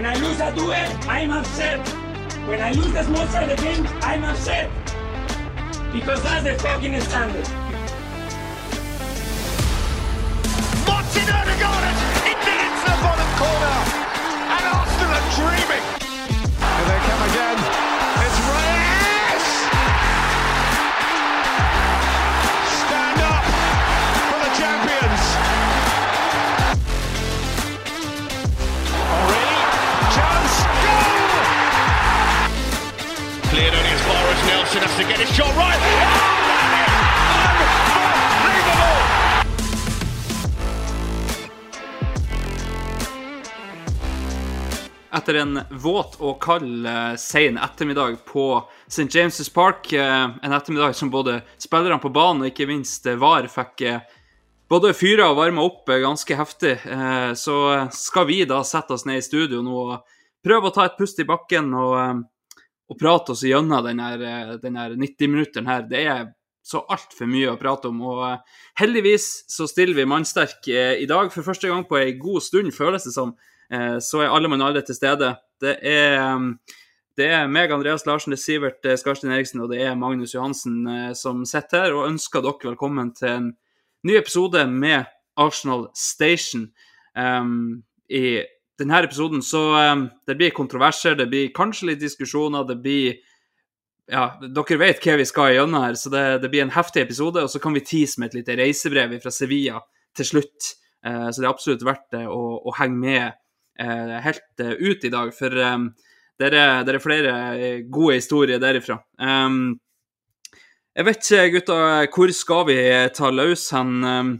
When I lose a duel, I'm upset. When I lose the small side game, I'm upset. Because that's the fucking standard. Martin Odegaard into into the bottom corner. And Arsenal are dreaming. As Nelson has to get his shot right. Etter en våt og kald eh, sein ettermiddag på St. James' Park, eh, en ettermiddag som både spillerne på banen og ikke minst eh, VAR fikk eh, både fyra og varma opp eh, ganske heftig, eh, så skal vi da sette oss ned i studio nå og prøve å ta et pust i bakken og, og prate oss gjennom denne, eh, den her 90-minutteren her. Det er så altfor mye å prate om, og eh, heldigvis så stiller vi mannsterk eh, i dag for første gang på ei god stund, føles det som. Så er alle mann alle til stede. Det er, det er meg, Andreas Larsen, det er Sivert Skarstein Eriksen og det er Magnus Johansen som sitter her og ønsker dere velkommen til en ny episode med Arsenal Station. Um, I denne episoden så um, det blir kontroverser, det blir kanskje litt diskusjoner, det blir ja, dere vet hva vi skal gjennom her, så det, det blir en heftig episode. Og så kan vi tease med et lite reisebrev fra Sevilla til slutt. Eh, så det er absolutt verdt det å, å henge med eh, helt eh, ut i dag, for um, det, er, er flere eh, gode historier derifra. Um, jeg vet ikke, gutta, hvor skal vi ta løs hen? Um,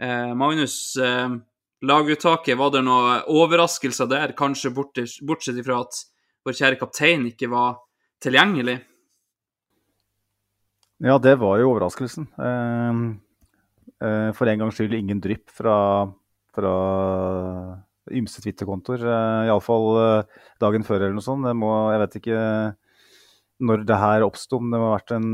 eh, Magnus, eh, laguttaket, var det noen overraskelser der? Kanskje bortsett, ifra at vår kjære kaptein ikke var tilgjengelig? Ja, det var jo overraskelsen. Eh, eh, For en gangs skyld ingen drypp fra, fra ymse Twitter-kontoer. Uh, Iallfall uh, dagen før eller noe sånt. Må, jeg vet ikke når det her oppsto, om det må ha vært en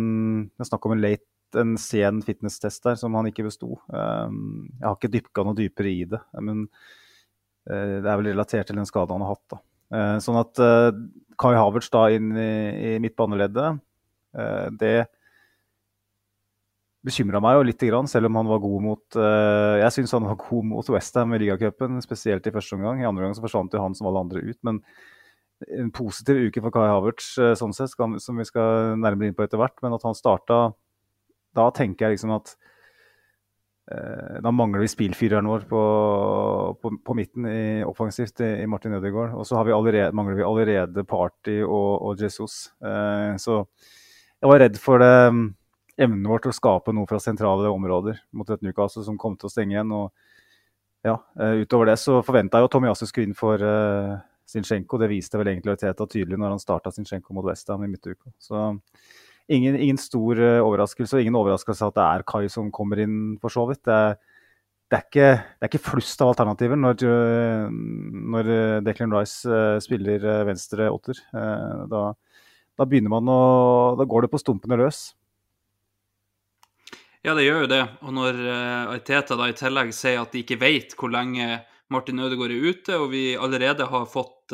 snakk om en late, en sen fitness-test der som han ikke besto. Um, jeg har ikke dypka noe dypere i det, men uh, det er vel relatert til den skaden han har hatt. da. Uh, sånn at uh, Kai Havertz da inn i, i midtbaneleddet, det bekymra meg jo grann, selv om han var god mot Jeg syns han var god mot Westham i ligacupen, spesielt i første omgang. I andre omgang så forsvant jo han som alle andre ut. Men en positiv uke for Kai Havertz, sånn sett, som vi skal nærmere inn på etter hvert. Men at han starta Da tenker jeg liksom at uh, Da mangler vi spillfyreren vår på, på, på midten i, offensivt i, i Martin Ødegaard. Og så vi allerede, mangler vi allerede Party og, og Jesus. så jeg var redd for det evnen vår til å skape noe fra sentrale områder mot et Newcastle som kom til å stenge igjen. og ja, uh, Utover det så forventa jeg jo Tommy Tomiyasu skulle inn for uh, Zinchenko. Det viste vel egentlig Teta tydelig når han starta Zinchenko mot Westham i midtuka. Så ingen, ingen stor uh, overraskelse, og ingen overraskelse at det er Kai som kommer inn, for så vidt. Det er, det er ikke, det er ikke flust av alternativer når, når Declan Rice spiller venstre åtter. Da, da begynner man å Da går det på stumpene løs. Ja, det gjør jo det. Og når Ariteta da i tillegg sier at de ikke vet hvor lenge Martin Ødegaard er ute, og vi allerede har fått,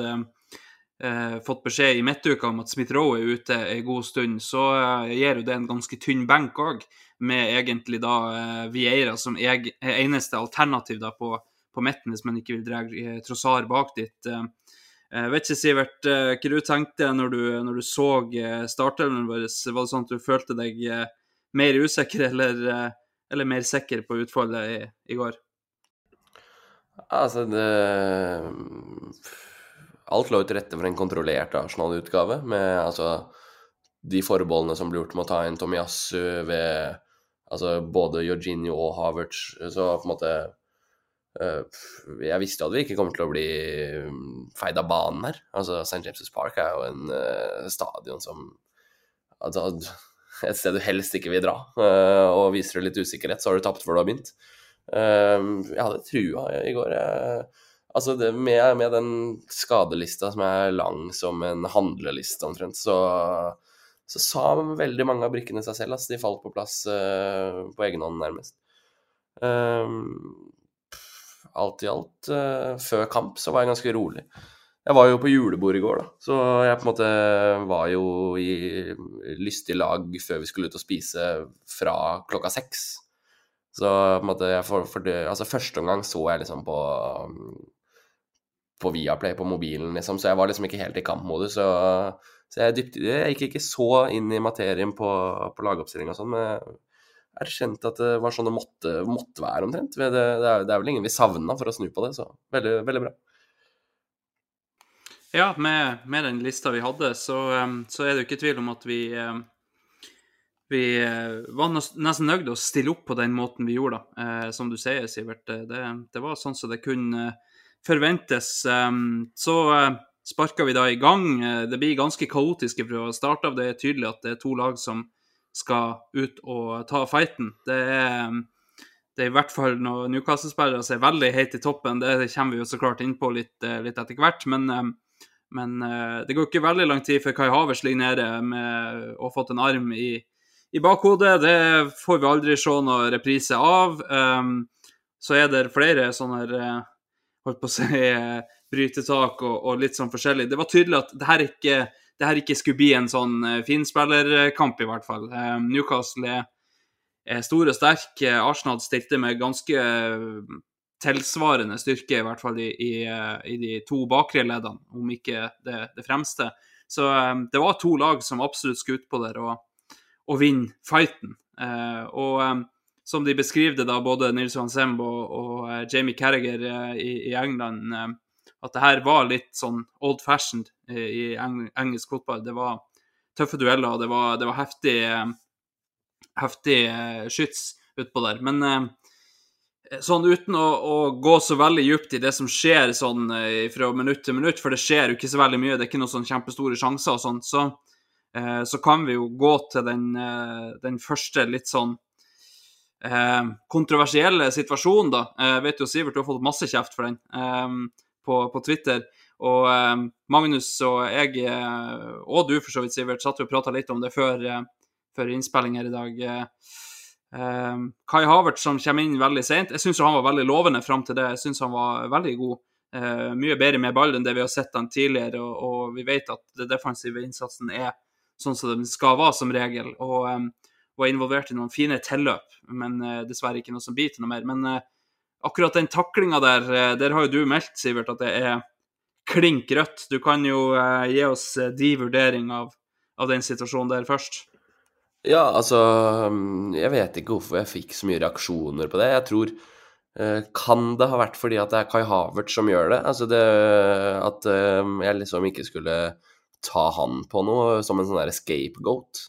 uh, fått beskjed i midtuka om at Smith-Roe er ute en god stund, så gir jo det en ganske tynn benk òg, med egentlig da Vieira som eg, eneste alternativ da på, på midten, hvis man ikke vil dra Trossar bak dit. Jeg vet ikke, Sivert, hva du tenkte når du, når du så startelven vår? Var det sånn at du følte deg mer usikker eller, eller mer sikker på utfallet i, i går? Altså, det Alt lå til rette for en kontrollert Arsenal-utgave, med altså de forbeholdene som ble gjort med å ta inn Tomiyasu ved altså både Jorginho og Havertz. Så på en måte eh, Jeg visste at vi ikke kommer til å bli mm, feid av banen her. Altså, St. James' Park er jo en eh, stadion som altså, Et sted du helst ikke vil dra. eh, og viser du litt usikkerhet, så har du tapt før du har begynt. Uh, jeg hadde trua i går. Jeg, altså det, med, med den skadelista som er lang som en handleliste omtrent, så, så sa veldig mange av brikkene seg selv. Altså, de falt på plass uh, på egen hånd, nærmest. Um, alt i alt, uh, før kamp, så var jeg ganske rolig. Jeg var jo på julebord i går, da, så jeg på en måte var jo i lystig lag før vi skulle ut og spise fra klokka seks. Så på en måte jeg for, for det, Altså, første omgang så jeg liksom på på Viaplay på mobilen, liksom, så jeg var liksom ikke helt i kampmodus. Så, så jeg, dypt, jeg gikk ikke så inn i materien på, på lagoppstilling og sånn, men jeg erkjente at det var sånn det måtte, måtte være omtrent. Det, det, er, det er vel ingen vi savna for å snu på det, så veldig, veldig bra. Ja, med, med den lista vi hadde, så, så, er det jo ikke tvil om at vi vi uh, var nesten nøyd å stille opp på den måten vi gjorde, da. Uh, som du sier, Sivert. Det, det var sånn som det kunne forventes. Så uh, sparka vi da i gang. Det blir ganske kaotisk fra start av. Det er tydelig at det er to lag som skal ut og ta fighten. Det er, det er i hvert fall når Newcastle-spillere ser veldig høyt i toppen. Det kommer vi jo så klart inn på litt, litt etter hvert. Men, men, det går ikke veldig lang tid før Kai Havers ligger nede med, og fått en arm i, i bakhodet. Det får vi aldri se noen reprise av. Um, så er det flere sånne holdt på å si brytetak og, og, litt sånn forskjellig. Det var tydelig at det her ikke, det her ikke skulle bli en sånn finspillerkamp, i hvert fall. Um, Newcastle er, stor og sterk. Arsenal stilte med ganske tilsvarende styrke, i hvert fall i, i, i de to bakre leddene, om ikke det, det fremste. Så det var to lag som absolutt skulle utpå der og, og vinne fighten. Og som de beskriver det, da, både Nils Johan Semb og, og uh, Jamie Carriger uh, i, i, England, at det her var litt sånn old fashioned i eng engelsk fotball. Det var tøffe dueller, og det var, det var heftig, heftig skyts utpå der. Men sånn uten å, å, gå så veldig dypt i det som skjer sånn fra minutt til minutt, for det skjer jo ikke så veldig mye, det er ikke noen sånn kjempestore sjanser og sånn, så, så kan vi jo gå til den, den første litt sånn eh, kontroversielle situasjonen, da. Jeg vet jo Sivert, du har fått masse kjeft for den eh, på, på, Twitter. Og eh, Magnus og jeg, og du for så vidt, Sivert, satt og prata litt om det før, før innspilling her i dag. Kai Havert som kommer inn veldig seint. Jeg syns han var veldig lovende fram til det. Jeg syns han var veldig god. Mye bedre med ball enn det vi har sett han tidligere, og, og vi vet at den defensive innsatsen er sånn som den skal være, som regel. Og um, var involvert i noen fine tilløp, men uh, dessverre ikke noe som biter noe mer. Men uh, akkurat den taklinga der, uh, der har jo du meldt, Sivert, at det er klink rødt. Du kan jo gi oss de vurdering av, av, den situasjonen der først. Ja, altså Jeg vet ikke hvorfor jeg fikk så mye reaksjoner på det. Jeg tror Kan det ha vært fordi at det er Kai Havert som gjør det? Altså det At jeg liksom ikke skulle ta han på noe som en sånn der scapegoat.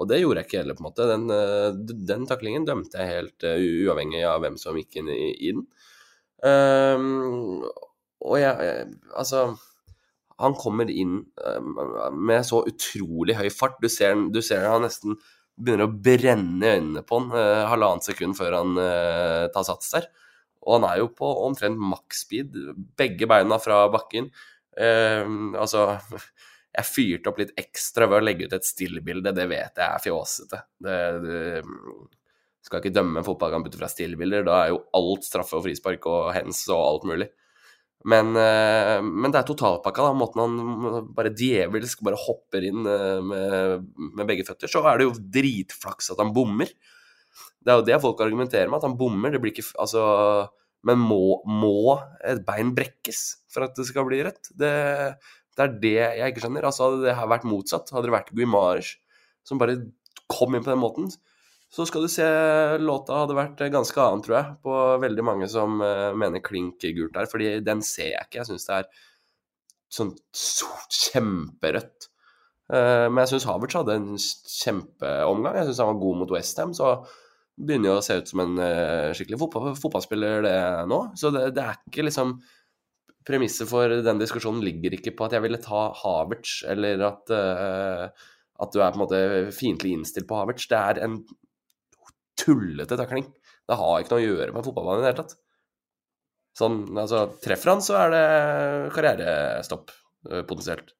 Uh, og det gjorde jeg ikke heller, på en måte. Den, den taklingen dømte jeg helt uh, uavhengig av hvem som gikk inn i, i den. Um, og jeg Altså Han kommer inn uh, med så utrolig høy fart. Du ser, du ser han nesten begynner å brenne øynene på han uh, halvannet sekund før han tar sats der. Og han er jo på omtrent maksspeed, begge beina fra bakken. altså jeg fyrte opp litt ekstra ved å legge ut et stillbilde. Det vet jeg er fjåsete. Det, det skal ikke dømme en fotballkamp ut fra stillbilder. Da er jo alt straffe og frispark og hens og alt mulig. Men, men det er totalpakka, da. Måten han bare djevelsk bare hopper inn med, med, begge føtter. Så er det jo dritflaks at han bommer. Det er jo det folk argumenterer med, at han bommer. Det blir ikke Altså Men må, må et bein brekkes for at det skal bli rødt? Det det er det jeg ikke skjønner. Altså, hadde det her vært motsatt, hadde det vært Guimaraes som bare kom inn på den måten, så skal du se låta hadde vært ganske annen, tror jeg, på veldig mange som uh, mener klink gult der. Fordi den ser jeg ikke. Jeg syns det er sånn kjemperødt. Uh, men jeg syns Havertz hadde en kjempeomgang. Jeg syns han var god mot Westham. Så begynner jo å se ut som en eh, skikkelig fotball, fotballspiller det nå. Så det, det er ikke liksom Premisset for den diskusjonen ligger ikke på at jeg ville ta Havertz, eller at, uh, at du er på en måte fiendtlig innstilt på Havertz. Det er en tullete takling. Det har ikke noe å gjøre med fotballbanen i det hele tatt. Sånn, altså, treffer han, så er det karrierestopp, eh, potensielt.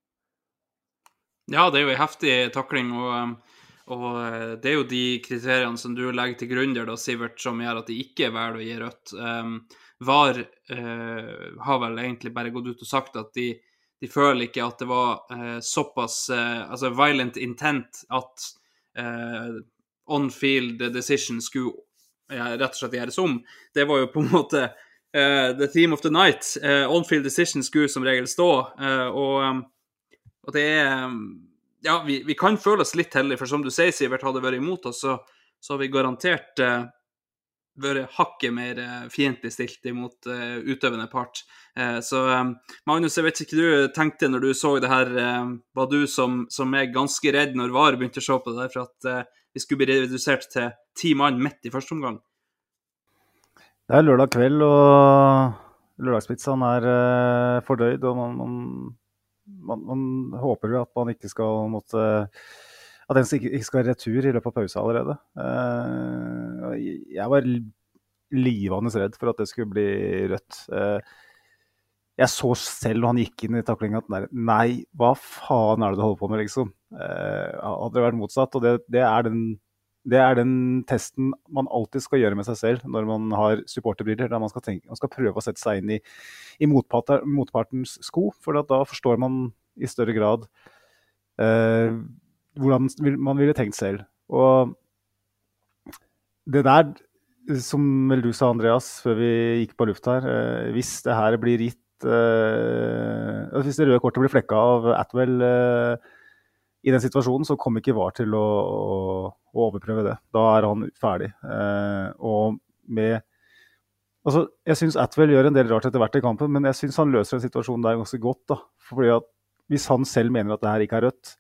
Ja, det er jo en heftig takling, og, og eh, det er jo de kriteriene som du legger til grunn der, da, Sivert, som gjør at de ikke velger å gi rødt. Um, VAR eh, har vel egentlig bare gått ut og sagt at de, de føler ikke at det var eh, såpass uh, altså violent intent at on-field decision skulle rett og slett gjøres om. Det var jo på en måte the theme of the night. on-field decision skulle som regel stå, og og det er Ja, vi, vi kan føle oss litt heldige, for som du sier, Sivert, hadde vært imot oss, så, så har vi garantert eh, vært hakket mer eh, fiendtlig stilt imot eh, utøvende part. Eh, så Magnus, jeg vet ikke hva du tenkte når du så det her. Var du som, som er ganske redd når VAR begynte å se på det der, for at vi skulle bli redusert til ti mann midt i første omgang? Det er lørdag kveld, og lørdagspizzaen er fordøyd. og man, man man, man, håper at man ikke skal måtte At den ikke, skal være retur i løpet av pausen allerede. Uh, jeg var livende redd for at det skulle bli rødt. Uh, jeg så selv når han gikk inn i taklinga at nei, hva faen er det du holder på med, liksom? Uh, hadde det vært motsatt. Og det, det, er den, det, er den, testen man alltid skal gjøre med seg selv når man har supporterbriller. Der man skal, tenke, man skal prøve å sette seg inn i i motpartens sko. For da forstår man i større grad eh, hvordan man ville tenkt selv. Og det der, som vel du sa, Andreas, før vi gikk på luft her eh, Hvis det her blir gitt eh, Hvis det røde kortet blir flekka av Atwell eh, i den situasjonen, så kommer ikke VAR til å, å, å overprøve det. Da er han ferdig. Og med Altså, jeg syns Atwell gjør en del rart etter hvert i kampen, men jeg syns han løser en situasjon der ganske godt. da. Fordi at Hvis han selv mener at det her ikke er rødt,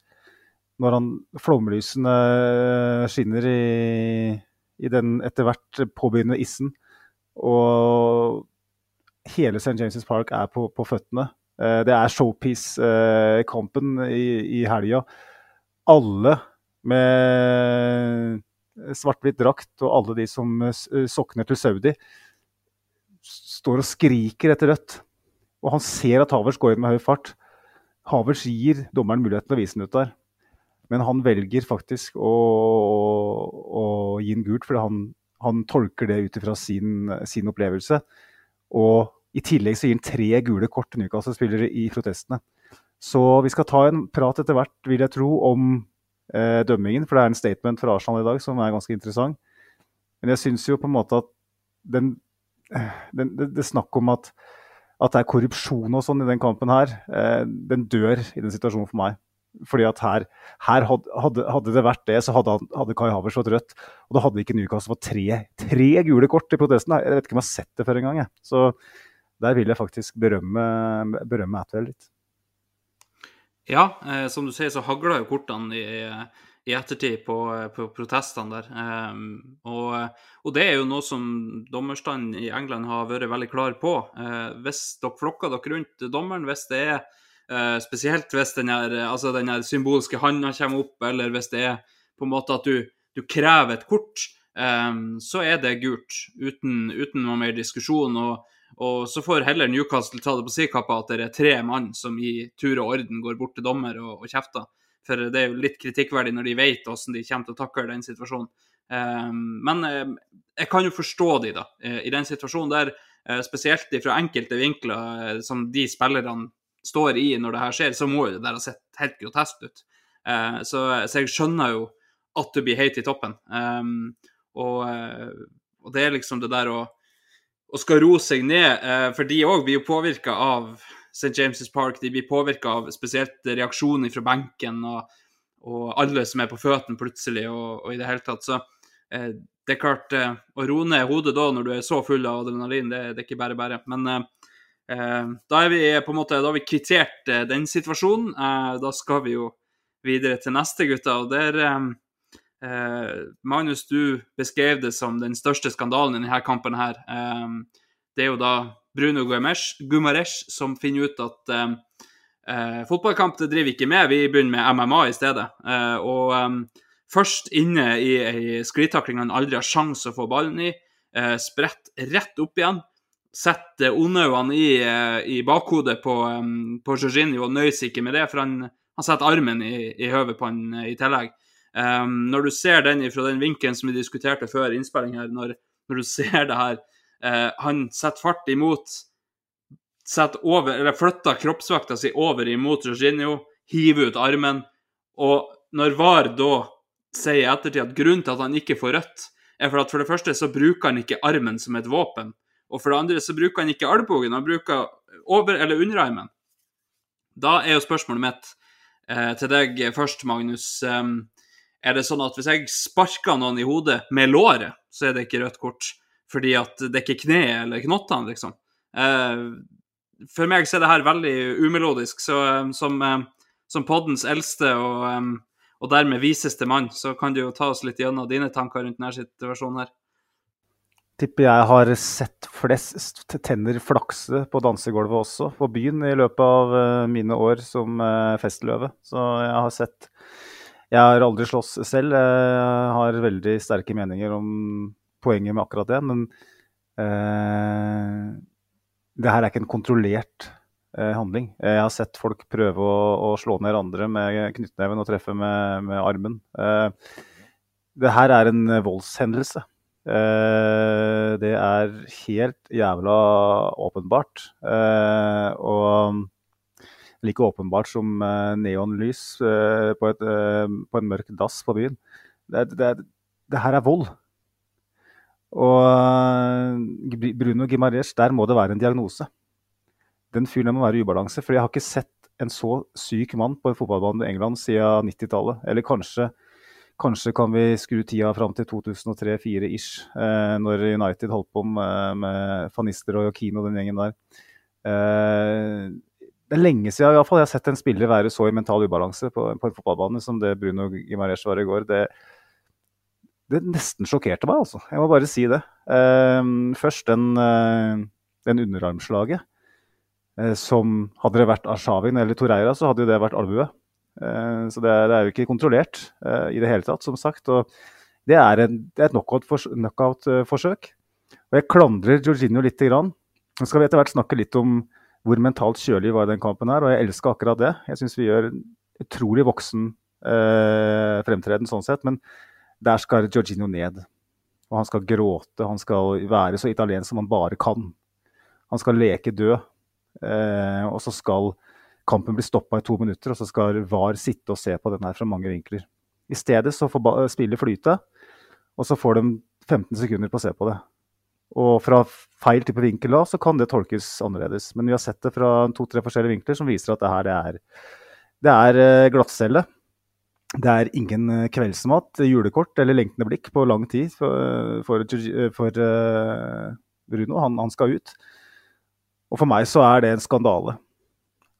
når han flomlysene skinner i, i den etter hvert påbegynnende issen, og hele St. James' Park er på, på føttene eh, Det er showpiece-kampen eh, i, i helga. Alle med svart-hvitt drakt og alle de som sokner til Saudi står og skriker etter rødt. Og han ser at Havers går inn med høy fart. Havers gir dommeren muligheten å vise den ut der. Men han velger faktisk å, å, å gi den gult, fordi han, han tolker det ut ifra sin, sin, opplevelse. Og i tillegg så gir han tre gule kort til Newcastle-spillere i protestene. Så vi skal ta en prat etter hvert, vil jeg tro, om eh, dømmingen. For det er en statement fra Arsenal i dag som er ganske interessant. Men jeg syns jo på en måte at den det, det, det snakk om at, at, det er korrupsjon og sånn i den kampen her, eh, den dør i den situasjonen for meg. Fordi at her, her hadde, hadde, det vært det, så hadde, hadde Kai Havers fått rødt. Og da hadde ikke Newcastle fått tre, tre gule kort i protesten. Jeg vet ikke om jeg har sett det før engang. Så der vil jeg faktisk berømme, berømme Atwell litt. Ja, eh, som du sier, så hagla jo kortene i i ettertid på, på protestene der. Eh, og, og, det er jo noe som dommerstanden i England har vært veldig klar på. Eh, hvis dere flokker dere rundt dommeren, hvis det er uh, spesielt hvis den, her, altså den her symbolske handa kommer opp, eller hvis det er på en måte at du, du krever et kort, um, så er det gult. Uten, uten noe mer diskusjon. og og så får heller Newcastle ta det på si kappe at det er tre mann som i tur og orden går bort til dommer og, og kjefter. For det er jo litt kritikkverdig når de vet hvordan de kommer til å takle den situasjonen. Um, men eh, jeg kan jo forstå de da, eh, i den situasjonen der, eh, spesielt fra enkelte vinkler som de spillerne står i når det her skjer, så må jo det der ha sett helt grotesk ut. Så, så, jeg skjønner jo at du blir heit i toppen. Um, og, og, det er liksom det der å, å skal roe seg ned, for de òg blir jo påvirka av St. James' Park de blir påvirka av spesielt reaksjoner fra benken og, og, alle som er på føttene plutselig, og, og, i det hele tatt. Så eh, det er klart eh, Å roe ned hodet da når du er så full av adrenalin, det, det er ikke bare bare. Men eh, eh da er vi på en måte, da har vi kvittert eh, den situasjonen. Eh, da skal vi jo videre til neste, gutter. og der Eh, Magnus, du beskrev det som den største skandalen i denne kampen. her. Eh, det er jo da Bruno Gumaresh som finner ut at eh, eh, fotballkamp det driver ikke med, vi begynner med MMA i stedet. Eh, og eh, først inne i ei sklitakling han aldri har sjanse å få ballen i, eh, spredt rett opp igjen. Setter ondaugene i, eh, i bakhodet på, um, på Jorginho og nøyer seg ikke med det, for han, han setter armen i, i høvet på han i tillegg. Um, når du ser den fra den vinkelen som vi diskuterte før innspilling her, når, når du ser det her uh, Han setter fart imot setter over, eller Flytter kroppsvekta si over imot Jorginho, hiver ut armen. Og når VAR da sier i ettertid at grunnen til at han ikke får rødt, er for at for det første så bruker han ikke armen som et våpen. Og for det andre så bruker han ikke albuen, han bruker over- eller underarmen. Da er jo spørsmålet mitt eh, til deg først, Magnus. Eh, er det sånn at hvis jeg sparker noen i hodet med låret, så er det ikke rødt kort? Fordi at det er ikke kneet eller knottene, liksom. Eh, for meg så er det her veldig umelodisk. Så um, som, um, som poddens eldste og, um, og dermed viseste mann, så kan du jo ta oss litt gjennom dine tanker rundt denne situasjonen her. Tipper jeg har sett flest tenner flakse på dansegulvet også, på byen, i løpet av uh, mine år som uh, festløve. Så jeg har sett Jeg har aldri slåss selv. Jeg har veldig sterke meninger om poenget med akkurat det, men eh, det her er ikke en kontrollert handling. Jeg har sett folk prøve å, å slå ned andre med knyttneven og treffe med, med armen. det her er en voldshendelse. Uh, det er helt jævla åpenbart. Uh, og like åpenbart som uh, neonlys på, et, på, en mørk dass på byen. Det, det, det her er vold. Og Bruno Gimarez, der må det være en diagnose. Den fyren må være i ubalanse. For jeg har ikke sett en så syk mann på en fotballbane i England siden 90-tallet. Eller kanskje Kanskje kan vi skru tida fram til 2003-2004-ish, eh, når United holdt på med, med Fanister og Kino og den gjengen der. Eh, det er lenge siden i fall, jeg har sett en spiller være så i mental ubalanse på, på en fotballbane som det Bruno Gimarez var i går. Det, det nesten sjokkerte meg, altså. Jeg må bare si det. Eh, først den, eh, den underarmslaget. Eh, som Hadde det vært Arshavin eller Toreira, så hadde jo det vært albue. Eh, så det er, det er, jo ikke kontrollert uh, i det hele tatt, som sagt. Og det er, en, det er et knockout-forsøk. Og jeg klandrer Georginio lite grann. Nå skal vi etter hvert snakke litt om hvor mentalt kjølig var den kampen her, og jeg elsker akkurat det. Jeg syns vi gjør utrolig voksen eh, fremtreden sånn sett, men der skal Georginio ned. Og han skal gråte, han skal være så italiensk som han bare kan. Han skal leke død, og så skal kampen blir stoppa i to minutter, og så skal VAR sitte og se på den her fra mange vinkler. I stedet så får spillet flyte, og så får de 15 sekunder på å se på det. Og fra feil type vinkel da, så kan det tolkes annerledes. Men vi har sett det fra to-tre forskjellige vinkler som viser at det her det er, det er eh, glattcelle. Det er ingen eh, kveldsmat, julekort eller lengtende blikk på lang tid for, for, for uh, Bruno. Han, han skal ut. Og for meg så er det en skandale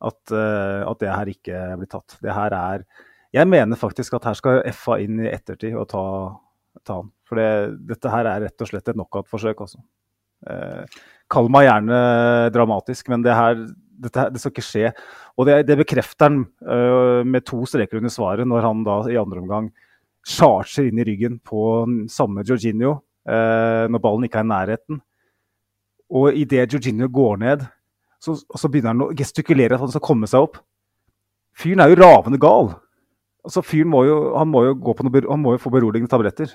at, uh, at, det her ikke blir tatt. Det her er Jeg mener faktisk at her skal FA inn i ettertid og ta, ta han. For det, dette her er rett og slett et knockout-forsøk, altså. Uh, kall meg gjerne dramatisk, men det her dette, det skal ikke skje. Og det, det bekrefter han uh, med to streker under svaret når han da i andre omgang charger inn i ryggen på samme Jorginho uh, når ballen ikke er i nærheten. Og idet Jorginho går ned, så, og så begynner han å gestikulere at han skal komme seg opp. Fyren er jo ravende gal. Altså, fyren må jo, han må jo, noe, han må jo få beroligende tabletter.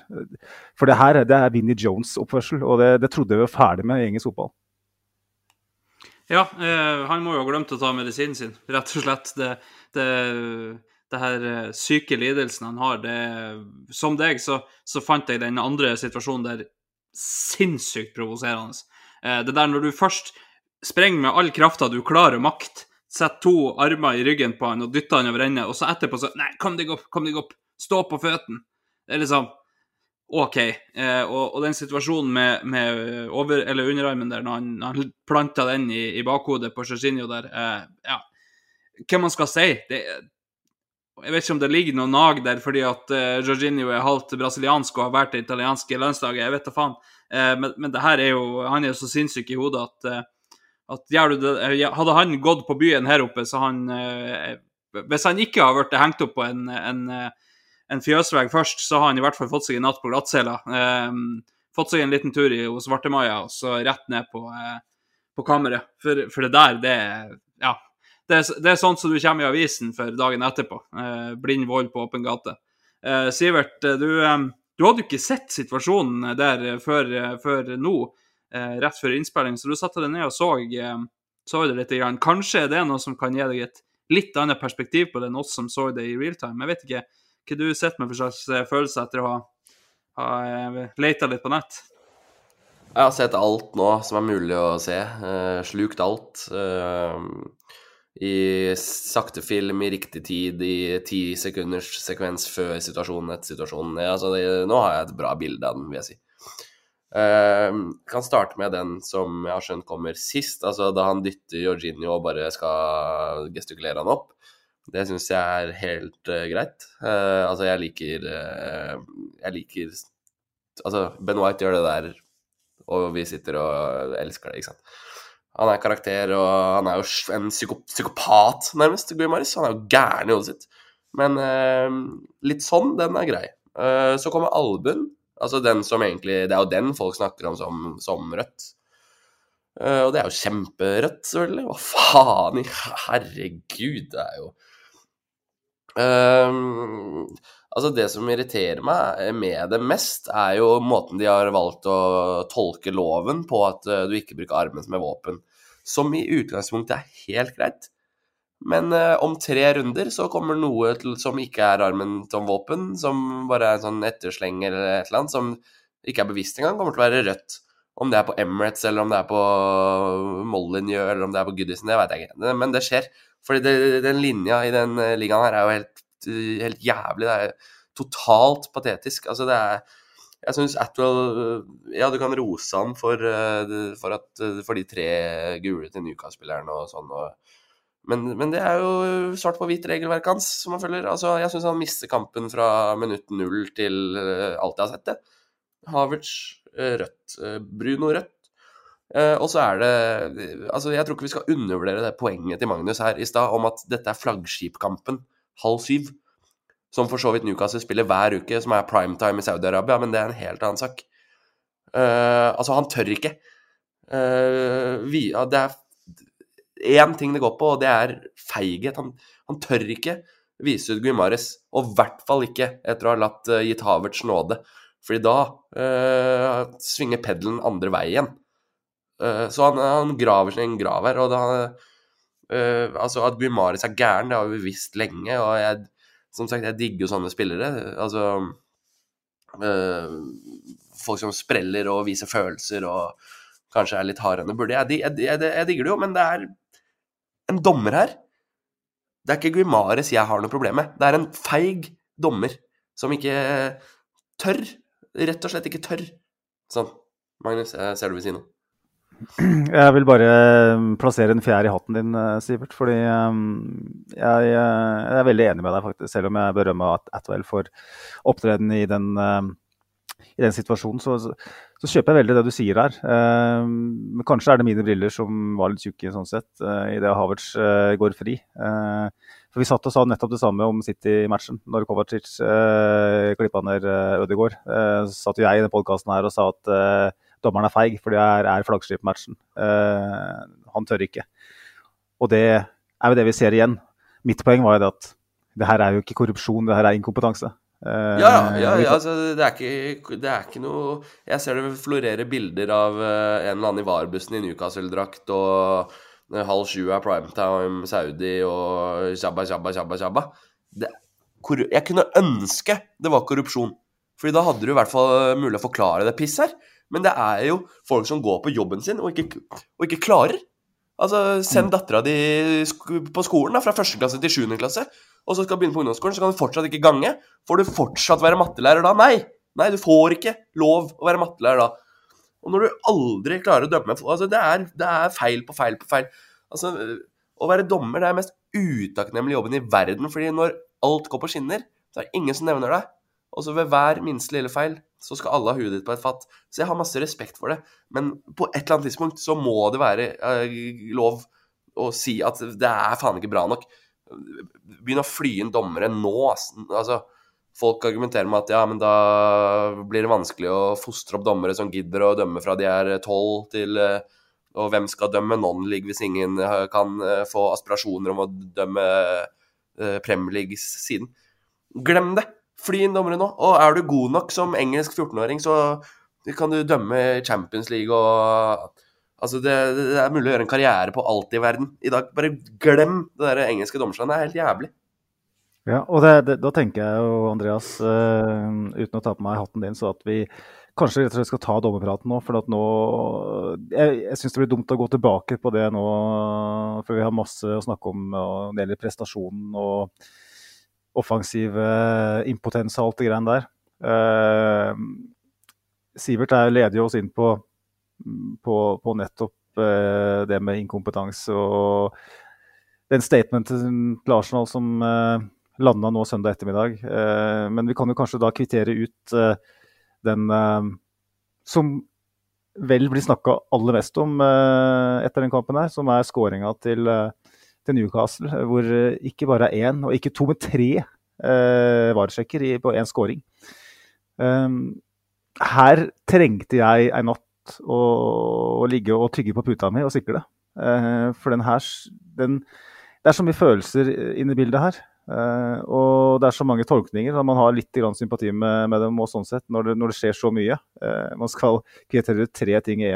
For det her det er Vinnie Jones-oppførsel, og det, det, trodde vi var ferdig med i engelsk fotball. Ja, eh, han må jo ha glemt å ta medisinen sin, rett og slett. Det, det, det her eh, syke lidelsen han har, det Som deg, så, så fant jeg den andre situasjonen der sinnssykt provoserende. Eh, det der når du først springer med all krafta du klarer makt, Sett to armer i ryggen på han og dytter han over ende, og så etterpå så Nei, kom deg opp, kom deg opp. Stå på føttene. Det er liksom OK. Eh, og, og, den situasjonen med, med over- eller underarmen der, når han, han planta den i, i bakhodet på Jorginho der eh, Ja, hva man skal si? Det, Jeg vet ikke om det ligger noe nag der fordi at eh, Jorginho er halvt brasiliansk og har vært det italienske landslaget. Jeg vet da faen. Eh, men, men det her er jo Han er jo så sinnssyk i hodet at, det, Hadde han gått på byen her oppe, så han Hvis han ikke har blitt hengt opp på en, en, en fjøsvegg først, så har han i hvert fall fått seg en natt på glattcella. fått seg en liten tur i, hos Svartemaja og så rett ned på, på kammeret. For, for det der, det er Ja det, det er sånt som du kommer i avisen for dagen etterpå. Eh, blind vold på åpen gate. Eh, Sivert, eh, du, eh, du, hadde jo ikke sett situasjonen der før, før nå, eh, rett før innspilling, så du satte deg ned og så, eh, så det litt. Grann. Kanskje er noe som kan gi deg et litt annet perspektiv på det enn oss som så det i real time. Jeg vet ikke hva du sitter med for slags følelse etter å ha, ha leita litt på nett? Jeg har sett alt nå som er mulig å se. Uh, slukt alt. Uh, i sakte film i riktig tid, i ti sekunders sekvens før situasjonen etter situasjonen. Ja, altså det, nå har jeg et bra bilde av den, vil jeg si. Uh, kan starte med den som jeg har skjønt kommer sist, altså da han dytter Jorginho og bare skal gestikulere han opp. Det syns jeg er helt uh, greit. Uh, altså, jeg liker Jeg liker Altså, Ben White gjør det der, og vi sitter og elsker det, ikke sant. Han er karakter, og han er jo en psykopat, nærmest, Guimaris. Han er jo gæren i hodet sitt. Men litt sånn, den er grei. Så kommer albuen. Altså den som egentlig Det er jo den folk snakker om som, som rødt. Uh, og det er jo kjemperødt, selvfølgelig. Hva faen i Herregud, det er jo Altså, det som irriterer meg med det mest, er jo måten de har valgt å tolke loven på at du ikke bruker armen som et våpen som i utgangspunktet er helt greit. Men eh, om tre runder så kommer noe til, som ikke er armen som våpen, som bare er en sånn ettersleng eller et eller annet, som ikke er bevisst engang, kommer til å være rødt. Om det er på Emirates, eller om det er på Molyneux, eller om det er på Goodison, det vet jeg ikke. Men det skjer. Fordi den linja i den eh, ligaen her er jo helt, helt jævlig. Det er totalt patetisk. Altså, det er jeg syns Atwell Ja, du kan rose han for, eh, for, at, eh, for de tre gule til Newcastle-spillerne og sånn. Og, men, men, det er jo svart på hvitt regelverket hans som han følger. Altså, jeg syns han mister kampen fra minutt null til eh, alt jeg har sett det. Havertz rødt. Bruno rødt. og så er det Altså, jeg tror ikke vi skal undervurdere det poenget til Magnus her i stad om at dette er flaggskipkampen halv syv som for så vidt Newcastle spiller hver uke, som er primetime i Saudi-Arabia, men det er en helt annen sak. Uh, altså, han tør ikke. Uh, vi, det er én ting det går på, og det er feighet. Han, han tør ikke vise ut Guimares, og i hvert fall ikke etter å ha latt uh, gitt Havertz nåde. Fordi da uh, svinger pedelen andre veien. Uh, så han, han, graver sin grav her. Og da, uh, altså at Guimares er gæren, det har vi visst lenge. Og jeg som sagt, jeg digger jo sånne spillere. Altså Folk som spreller og viser følelser og kanskje er litt hardere enn det burde. Jeg, jeg, jeg, jeg, digger det jo, men det er en dommer her. Det er ikke Guimares jeg har noe problem med. Det er en feig dommer som ikke tør. Rett og slett ikke tør. Sånn. Magnus, jeg ser du vil si noe. Jeg vil bare eh, plassere en fjær i hatten din, eh, Sivert. Fordi eh, jeg er veldig enig med deg, faktisk. Selv om jeg berømmer Atwell for opptredenen i den, i den situasjonen, så, så, kjøper jeg veldig det du sier her. Men kanskje er det mine briller som var litt tjukke sånn sett, i det Havertz går fri. For Vi satt og sa nettopp det samme om City-matchen. Når Kovacic klippa ned Ødegaard, så satt jeg i den podkasten her og sa at dommeren er feig, for det er, er flaggskipmatchen. Uh, han tør ikke. Og det er jo det vi ser igjen. Mitt poeng var jo det at det her er jo ikke korrupsjon, det her er inkompetanse. Uh, ja, ja, ja altså, det, er ikke, det er ikke noe Jeg ser det florerer bilder av uh, en eller annen i varebussen i Newcastle-drakt og uh, halv sju er primetime Saudi og shabba, shabba, shabba, shabba. Det, jeg kunne ønske det var korrupsjon. Fordi da hadde du i hvert fall mulig å forklare det piss her. Men det er jo folk som går på jobben sin og ikke, og ikke klarer. Altså, Send mm. dattera di på skolen da, fra første klasse til sjuende klasse, og så skal du begynne på ungdomsskolen, så kan du fortsatt ikke gange. Får du fortsatt være mattelærer da? Nei! Nei, du får ikke lov å være mattelærer da. Og når du aldri klarer å dømme altså det er, det er feil på feil på feil. Altså, Å være dommer det er den mest utakknemlige jobben i verden. fordi når alt går på skinner, så er det ingen som nevner deg. Og så ved hver minste lille feil så skal alle ha huet ditt på et fatt. Så jeg har masse respekt for det. Men på et eller annet tidspunkt så må det være eh, lov å si at det er faen ikke bra nok. Begynn å fly inn dommere nå. Altså, folk argumenterer med at ja, men da blir det vanskelig å fostre opp dommere som gidder å dømme fra de er tolv til eh, Og hvem skal dømme non-league hvis ingen eh, kan eh, få aspirasjoner om å dømme Premier League-siden? Glem det! Fly inn dommere nå. Og er du god nok som engelsk 14-åring, så kan du dømme Champions League og Altså, det, det er mulig å gjøre en karriere på alt i verden i dag. Bare glem det der engelske dommerslaget. Det er helt jævlig. Ja, og det, det, da tenker jeg jo, Andreas, uh, uten å ta på meg hatten din, så at vi kanskje rett og slett skal ta dommerpraten nå. For at nå Jeg, jeg syns det blir dumt å gå tilbake på det nå, for vi har masse å snakke om når det gjelder prestasjonen og offensiv impotens og alt det greiene der. Uh, Sivert er leder oss inn på på, på nettopp eh, det med inkompetanse og den statementen til Arsenal som eh, landa nå søndag ettermiddag. Eh, men vi kan jo kanskje da kvittere ut eh, den eh, som vel blir snakka aller mest om eh, etter den kampen her, som er skåringa til, til, Newcastle. Hvor ikke bare én, og ikke to, men tre eh, varesjekker på én skåring. her trengte jeg en natt å, å, ligge og tygge på puta mi og sikle. Eh, for den her den, Det er så mye følelser inne i bildet her. Eh, og det er så mange tolkninger. Så man har litt sympati med, med, dem og sånn sett, når det, når det skjer så mye. Eh, man skal kvittere tre ting i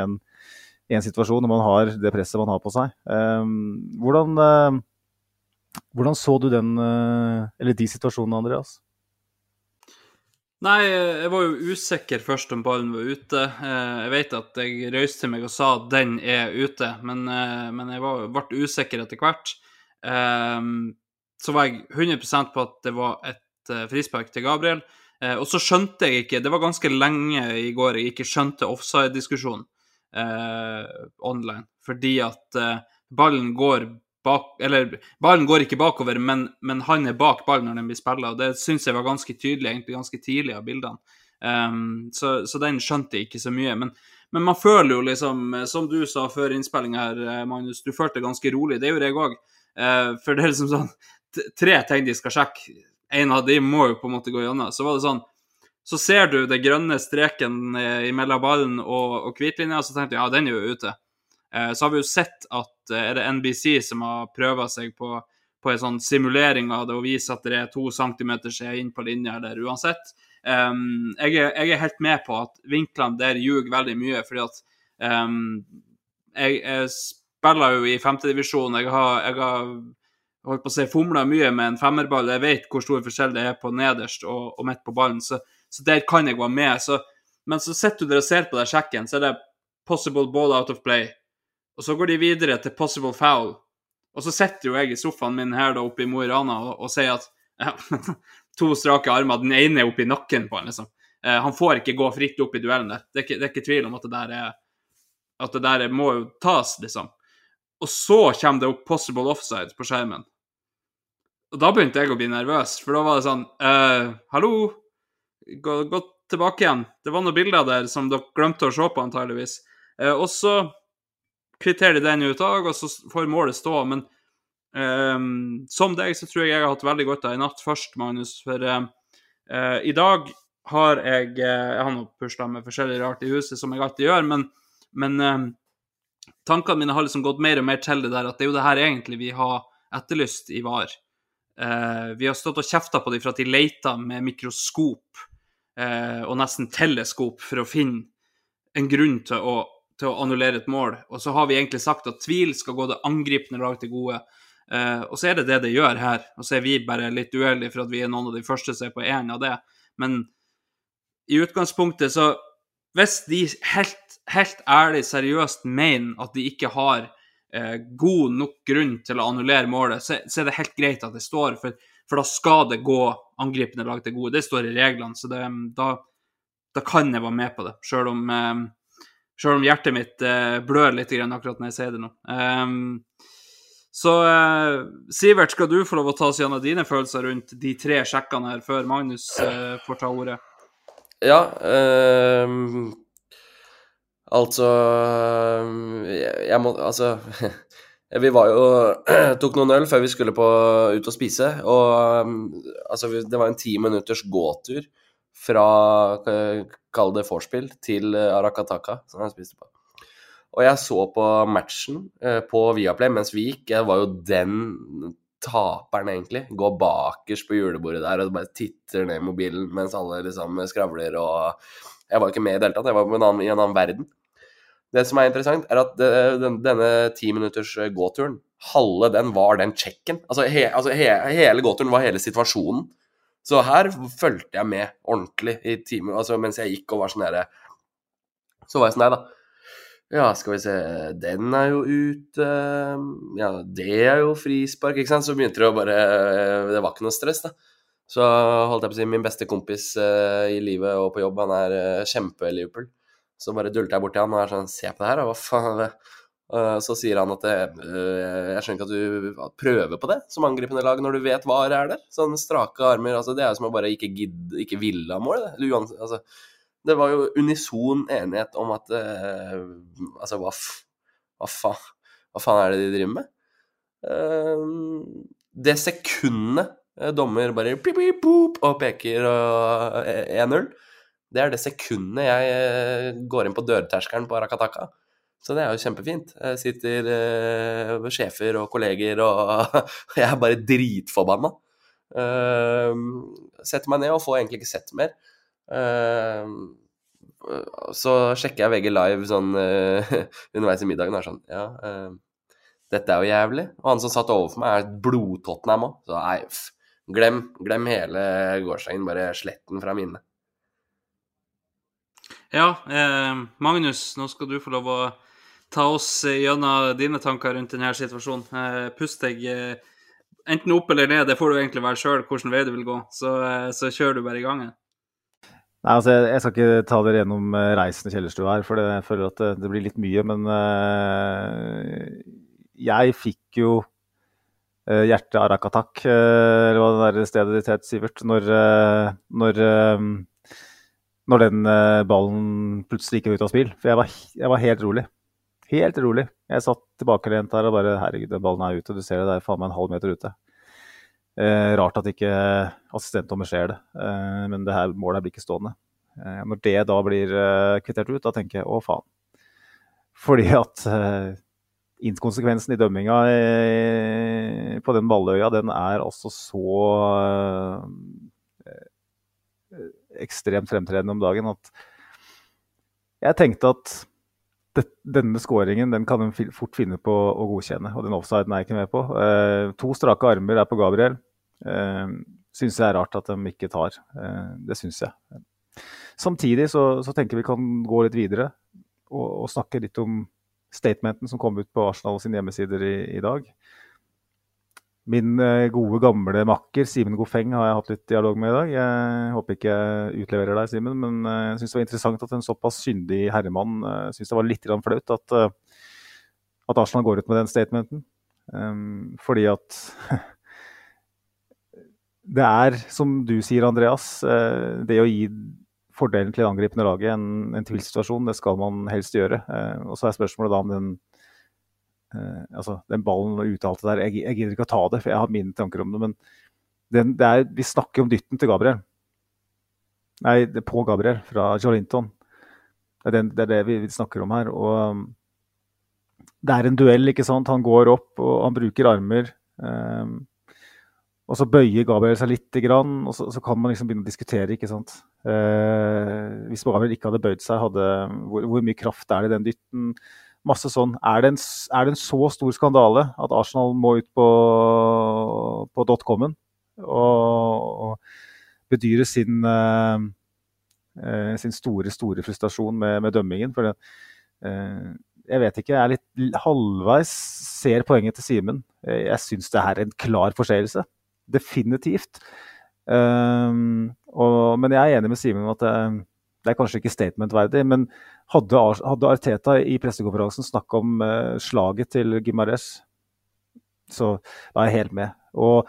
én situasjon når man har det presset man har på seg. Hvordan, hvordan så du den, eller de situasjonene, Andreas? Nei, jeg var jo usikker først om ballen var ute. Eh, jeg vet at jeg røyste meg og sa at den er ute, men, eh, men jeg var, ble usikker etter hvert. Eh, så var jeg 100% på at det var et frispark til Gabriel. Og så skjønte jeg ikke Det var ganske lenge i går jeg ikke skjønte offside-diskusjonen online, fordi at ballen går bak Eller ballen går ikke bakover, men, men han er bak ballen når den blir spilla. Det syns jeg var ganske tydelig egentlig ganske tidlig av bildene. Um, så, så, den skjønte jeg ikke så mye. Men, men, man føler jo liksom, som du sa før innspillinga her, eh, Magnus, du følte ganske rolig. Det gjorde jeg òg. Uh, eh, for det er liksom sånn Tre ting de skal sjekke. En av de må jo på en måte gå gjennom. Så var det sånn så ser du det grønne streken eh, mellom ballen og, og hvitlinja, så tenkte jeg ja, den er jo ute. Eh, så har vi jo sett at eh, er det NBC som har prøva seg på, på en sånn simulering av det og vise at det er to centimeter siden inn på linja eller uansett. Um, jeg, er, jeg, er, helt med på at vinklene der ljuger veldig mye, fordi at um, jeg, jeg, spiller jo i femtedivisjon. Jeg har, jeg har holdt på å si fomla mye med en femmerball. Jeg vet hvor stor forskjell det er på nederst og, og midt på ballen, så, så, der kan jeg være med. Så, men så sitter du der og ser på den sjekken, så er det possible ball out of play. Og så går de videre til possible foul. Og så sitter jo jeg i sofaen min her da oppe i Mo i Rana og, og, sier at ja, to strake armer, den ene er oppi nakken på han, liksom. Eh, han får ikke gå fritt opp i duellen der. Det er ikke, det er ikke tvil om at det der er At det der må jo tas, liksom. Og så kommer det opp possible offside på skjermen. Og da begynte jeg å bli nervøs, for da var det sånn eh, Hallo? Gå, gå, tilbake igjen. Det var noen bilder der som dere glemte å se på, antageligvis. Eh, og så kvitterer de den ut og så får målet stå. Men um, som deg så tror jeg jeg har hatt veldig godt av i natt først, Magnus. For uh, i dag har jeg uh, Jeg har nå pusla med forskjellig rart i huset, som jeg alltid gjør, men, men tankene mine har liksom gått mer og mer til det der at det er jo det her egentlig vi har etterlyst i VAR. vi har stått og kjefta på dem for at de leter med mikroskop og nesten teleskop for å finne en grunn til å til å annullere et mål. Og så har vi egentlig sagt at tvil skal gå det angripende lag til gode. Uh, og så er det det det gjør her. Og så er vi bare litt uheldige for at vi er noen av de første som er på én av det. Men i utgangspunktet så Hvis de helt, helt ærlig, seriøst mener at de ikke har uh, god nok grunn til å annullere målet, så, så, er det helt greit at det står, for, for da skal det gå angripende lag til gode. Det står i reglene, så det, da, da kan jeg være med på det, Selv om um, selv om hjertet mitt uh, blør litt akkurat når jeg sier det nå. Um, Så eh, Sivert, skal du få lov å ta oss gjennom dine følelser rundt de tre sjekkene her, før Magnus eh, får ta ordet? Ja, ehm, altså jeg, jeg må Altså Vi var jo Tok noen øl før vi skulle på, ut og spise, og um, altså, det var en ti minutters gåtur fra eh, Kall det vorspiel til eh, Arakataka, som jeg spiste på. Og jeg så på matchen eh, på Viaplay mens vi gikk. Jeg var jo den taperen, egentlig. Går bakerst på julebordet der og bare titter ned i mobilen mens alle liksom skravler og Jeg var ikke med i det hele tatt, jeg var i en annen verden. Det som er interessant, er at denne ti minutters eh, gåturen, halve den var den checken. Altså, he, altså he, hele gåturen var hele situasjonen. Så her fulgte jeg med ordentlig i timer, altså mens jeg gikk og var sånn herre Så var jeg sånn her, da. Ja, skal vi se Den er jo ute. Ja, det er jo frispark, ikke sant. Så begynte det å bare Det var ikke noe stress, da. Så holdt jeg på å si min beste kompis eh, i livet og på jobb, han er uh, kjempe-Liverpool. Så bare dulter jeg bort til han og er sånn Se på det her, da. Hva faen er det? Eh, så sier han at det, eh, jeg skjønner ikke at du prøver på det som angripende lag når du vet hva det er der. Sånn strake armer. altså Det er jo som å bare ikke gidde, ikke ville ha mål. Det. Altså, det var jo unison enighet om at eh, Altså, hva, hva, faen, hva faen er det de driver med? Eh, det sekundet eh, dommer bare pip, pip, boop, og peker og eh, 1-0, det er det sekundet jeg eh, går inn på dørterskelen på Arakataka. Så det er jo kjempefint. Jeg sitter eh, sjefer og kolleger, og jeg er bare dritforbanna. Eh, setter meg ned og får egentlig ikke sett mer. Eh, så sjekker jeg VG live sånn eh, underveis i middagen og er sånn Ja, eh, dette er jo jævlig. Og han som satt overfor meg, er blod-Tottenham òg. Så nei, pff, glem, glem hele gårsdagen. Bare slett den fra minnet. Ja, eh, Magnus, nå skal du få lov å ta oss gjennom dine tanker rundt denne situasjonen. Eh, pust deg eh, enten opp eller ned, det får du egentlig være sjøl hvilken vei du vil gå. Så, eh, så kjører du bare i gangen. Nei, altså, jeg, skal ikke ta dere gjennom eh, reisen i kjellerstua her, for jeg føler at det, det blir litt mye. Men uh, jeg fikk jo uh, hjertet Arakatak, uh, eller hva det der stedet ditt het, Sivert, når, uh, når, eh, når den eh, ballen plutselig gikk ut av spill. For jeg var, jeg var helt rolig. Helt rolig. Jeg satt tilbakelent der og bare Herregud, den ballen er ute. Du ser det, det er faen meg en halv meter ute. Eh, rart at ikke assistentdommer ser det, eh, men det her målet blir ikke stående. Eh, når det da blir eh, kvittert ut, da tenker jeg å faen. Fordi at eh, inkonsekvensen i dømminga eh, på den balløya, den er altså så ekstremt fremtredende om dagen at jeg tenkte at det, denne skåringen den kan de fort finne på å godkjenne, og den offsiden er jeg ikke med på. Eh, to strake armer er på Gabriel. Eh, syns jeg er rart at de ikke tar. Eh, det syns jeg. Samtidig så, så tenker vi kan gå litt videre og, og snakke litt om statementen som kom ut på Arsenal sine hjemmesider i, i dag. Min eh, gode, gamle makker Simen Gofeng har jeg hatt litt dialog med i dag. Jeg håper ikke jeg utleverer deg, Simen, men eh, jeg syns det var interessant at en såpass syndig herremann uh, syns det var litt flaut at, eh, at Arsenal går ut med den statementen. Um, fordi at det er, som du sier, Andreas, eh, det å gi fordelen til det angripende laget en, en tvilsituasjon, det skal man helst gjøre. Eh, og så er spørsmålet da om den eh, altså den ballen og uttalte der jeg, jeg gidder ikke å ta det, for jeg har mine tanker om det. Men den, det er, vi snakker om dytten til Gabriel. Nei, det er på Gabriel fra Jolinton. Det er, det er det vi snakker om her. Og um, det er en duell, ikke sant. Han går opp og han bruker armer. Um, og så bøyer Gabriel seg lite grann, og så, så kan man liksom begynne å diskutere. ikke sant? Eh, hvis Gabriel ikke hadde bøyd seg, hadde, hvor, hvor mye kraft er det i den dytten? Masse sånn. Er det, en, er det en så stor skandale at Arsenal må ut på, på dotcomen og, og bedyre sin, eh, eh, sin store, store frustrasjon med, med dømmingen? For det, eh, jeg vet ikke, jeg er litt halvveis ser poenget til Simen. Eh, Jeg syns det er en klar forseelse. Definitivt. Um, og, men jeg er enig med Simen om at det, det er kanskje ikke statementverdig. Men hadde, hadde Arteta i pressekonferansen snakka om eh, slaget til Gimares Så da er jeg helt med. Og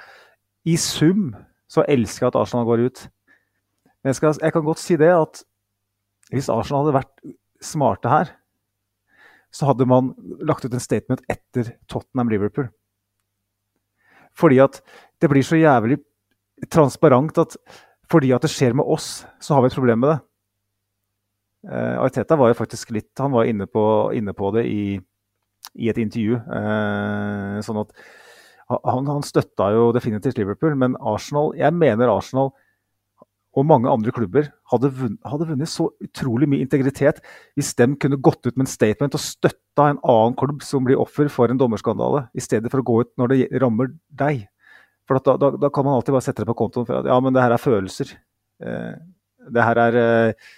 i sum så elsker jeg at Arsenal går ut. Men jeg, skal, jeg kan godt si det at hvis Arsenal hadde vært smarte her, så hadde man lagt ut en statement etter Tottenham-Liverpool. Fordi at det blir så jævlig transparent at fordi at det skjer med oss, så har vi et problem med det. Uh, Arteta var jo faktisk litt Han var inne på, inne på det i, i, et intervju. Uh, sånn at han, han støtta jo definitivt Liverpool, men Arsenal Jeg mener Arsenal og mange andre klubber hadde vunnet, hadde vunnet, så utrolig mye integritet hvis de kunne gått ut med en statement og støtta en annen klubb som blir offer for en dommerskandale, i stedet for å gå ut når det rammer deg. For da, da, da, kan man alltid bare sette det på kontoen for at ja, men det her er følelser. Uh, det her er eh,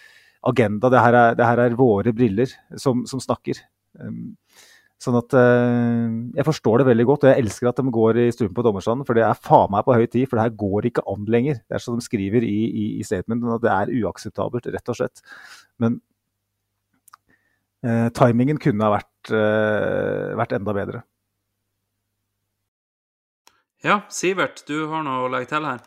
agenda, det her er, det her er, våre briller som, som snakker. Sånn at eh, Jeg forstår det veldig godt, og jeg elsker at de går i strupen på dommerstanden. For det er faen meg på høy tid, for det her går ikke an lenger. Det er som de skriver i, i, i statementen, at det er uakseptabelt, rett og slett. Men eh, timingen kunne ha vært, eh, vært enda bedre. Ja, Sivert, du har noe å legge til her?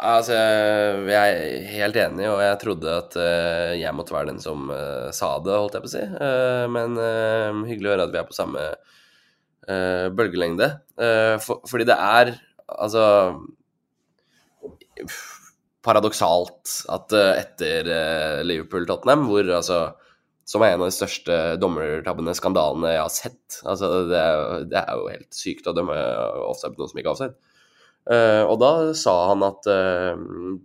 Altså, jeg er helt enig, og jeg trodde at uh, jeg måtte være den som uh, sa det, holdt jeg på å si. Uh, men hyggelig å høre at vi er på samme bølgelengde. For, fordi det er altså Paradoksalt at etter Liverpool-Tottenham, hvor altså som er en av de største dommertabbene, skandalene jeg har sett. Altså, det, er, det er jo helt sykt å dømme offside på noen som ikke er offside. Uh, og da sa han at uh,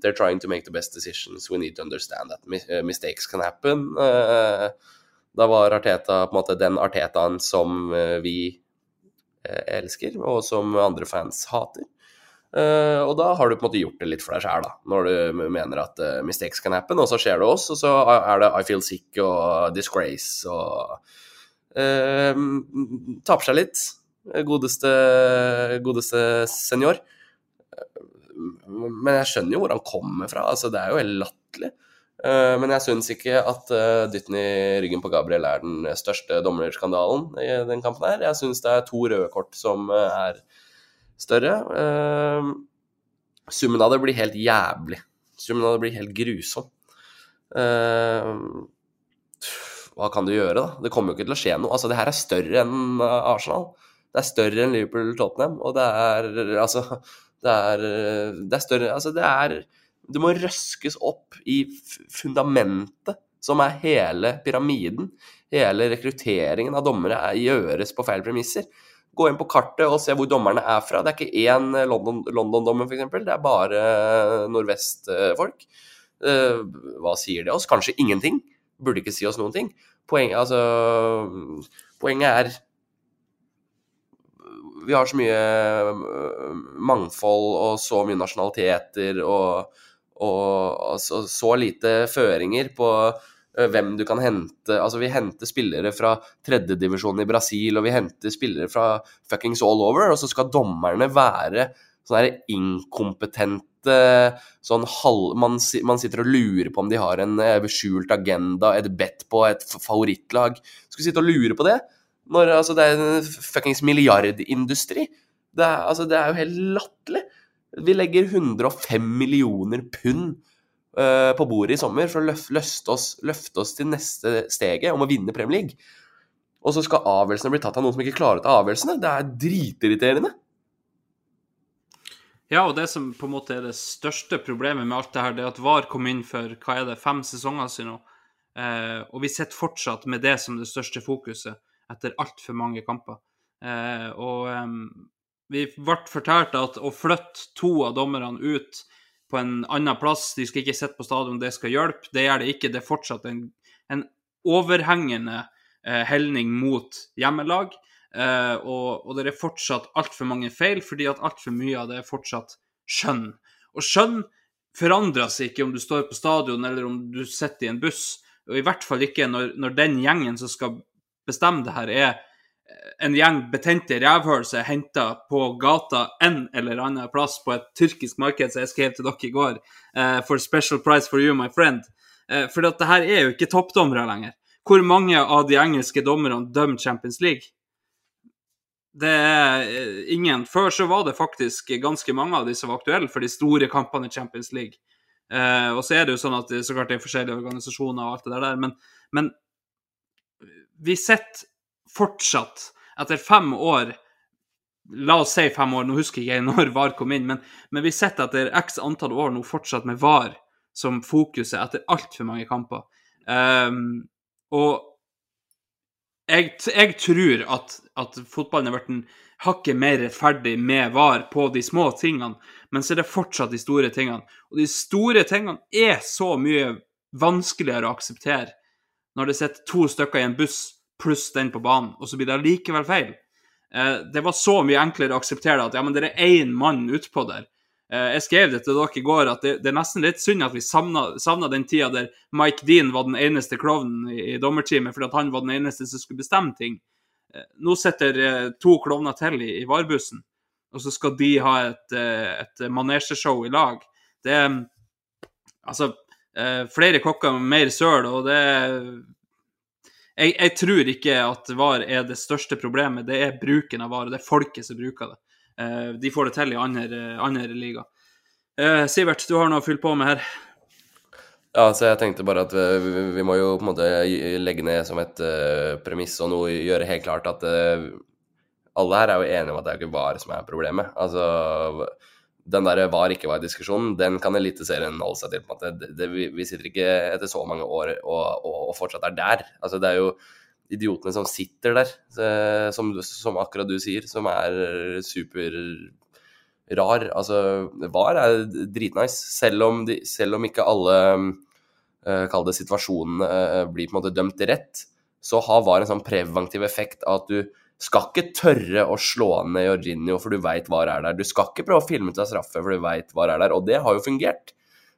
they're trying to make the best decisions. We need to understand that uh, mistakes can happen. da var Arteta på en måte den Artetaen som vi elsker, og som andre fans hater. Uh, og da har du på en måte gjort det litt for deg sjæl. Når du mener at uh, mistakes can happen, og så skjer det oss, og så er det I feel sick og disgrace og uh, Taper seg litt. Godeste, godeste senior. Men jeg skjønner jo hvor han kommer fra. altså Det er jo helt latterlig. Men jeg syns ikke at dytten i ryggen på Gabriel er den største dommerskandalen i den kampen her. Jeg syns det er to røde kort som er større. Summen av det blir helt jævlig. Summen av det blir helt grusom. Hva kan du gjøre, da? Det kommer jo ikke til å skje noe. Altså, det her er større enn Arsenal. Det er større enn Liverpool-Tottenham, og det er altså det er, det er større Altså, det er Det må røskes opp i fundamentet, som er hele pyramiden. Hele rekrutteringen av dommere gjøres på feil premisser. Gå inn på kartet og se hvor dommerne er fra. Det er ikke én London-dommer, London f.eks. Det er bare nordvestfolk. Uh, hva sier det oss? Kanskje ingenting. Burde ikke si oss noen ting. Poenget, altså, poenget er Vi har så mye mangfold og så mye nasjonaliteter og, og altså, så lite føringer på Eh, hvem du kan hente. Altså, vi henter spillere fra tredjedivisjonen i Brasil, og vi henter spillere fra fuckings all over, og så skal dommerne være sånne inkompetente sånn halv, man, man, sitter og lurer på om de har en beskjult skjult agenda, et bet på et favorittlag. Skal vi sitte og lure på det? Når altså, det er en fuckings milliardindustri. Det er, altså, det er jo helt latterlig. Vi legger 105 millioner pund uh, på bordet i sommer for å løfte oss, løfte oss til neste steget om å vinne Premier League. Og så skal avgjørelsene bli tatt av noen som ikke klarer å ta avgjørelsene. Det er dritirriterende. Ja, og det som på en måte er det største problemet med alt det her, det er at VAR kom inn for hva er det, fem sesonger siden nå. Eh, og vi sitter fortsatt med det som det største fokuset etter altfor mange kamper. Eh, og eh, vi ble fortalt at å flytte to av dommerne ut på en annen plass. De skal ikke sitte på stadion, det skal hjelpe. Det gjør det ikke. Det er fortsatt en, en overhengende eh, helning mot hjemmelag. Eh, og, og, det er fortsatt altfor mange feil, fordi at altfor mye av det er fortsatt skjønn. Og skjønn forandrer seg ikke om du står på stadion eller om du sitter i en buss. Og i hvert fall ikke når, når den gjengen som skal bestemme det her, er en gjeng betente rævhøl som er henta på gata en eller annen plass på et tyrkisk marked, som jeg skrev til dere i går, uh, for special price for you, my friend. Uh, for det her er jo ikke toppdommere lenger. Hvor mange av de engelske dommerne dømmer Champions League? Det er eh, ingen Før så var det faktisk ganske mange av de som var aktuelle for de store kampene i Champions League. Eh, og så er det jo sånn at det så klart det er forskjellige organisasjoner og alt det der, men, men vi sitter fortsatt, etter fem år La oss si fem år, nå husker jeg ikke når VAR kom inn, men, men vi sitter etter x antall år nå fortsatt med VAR som fokuset etter altfor mange kamper. Um, og jeg, jeg, tror at, at fotballen har blitt hakket mer rettferdig med VAR på de små tingene, men så er det fortsatt de store tingene. Og de store tingene er så mye vanskeligere å akseptere når det sitter to stykker i en buss pluss den på banen, og så blir det allikevel feil. Eh, det var så mye enklere å akseptere at ja, men det er én mann utpå der. Eh, jeg skrev det til dere i går at det, det er nesten litt synd at vi savna den tida der Mike Dean var den eneste klovnen i, i dommerteamet fordi at han var den eneste som skulle bestemme ting. Eh, nå sitter to klovner til i, i varebussen, og så skal de ha et, et manesjeshow i lag. Det Altså, flere kokker, mer søl, og det jeg, jeg, tror ikke at VAR er det største problemet. Det er bruken av VAR, det er folket som bruker det. Uh, de får det til i andre, andre liga. Uh, Sivert, du har noe å fylle på med her? Ja, så jeg tenkte bare at vi, vi må jo på en måte legge ned som et uh, premiss og noe gjøre helt klart at alle her er jo enige om at det er ikke VAR som er problemet. Altså den der var ikke var-diskusjonen, den kan Eliteserien holde seg til. på en måte. Det, det, vi, sitter ikke etter så mange år og, og, og, fortsatt er der. Altså, det er jo idiotene som sitter der, som, som akkurat du sier, som er superrar. Altså, VAR er dritnice, selv om, de, selv om ikke alle uh, Kall det situasjonene uh, blir på en måte dømt rett, så har VAR en sånn preventiv effekt av at du skal ikke tørre å slå ned Jorginho, for du veit hva er der. Du skal ikke prøve å filme til straffe, for du veit hva er der. Og det har jo fungert.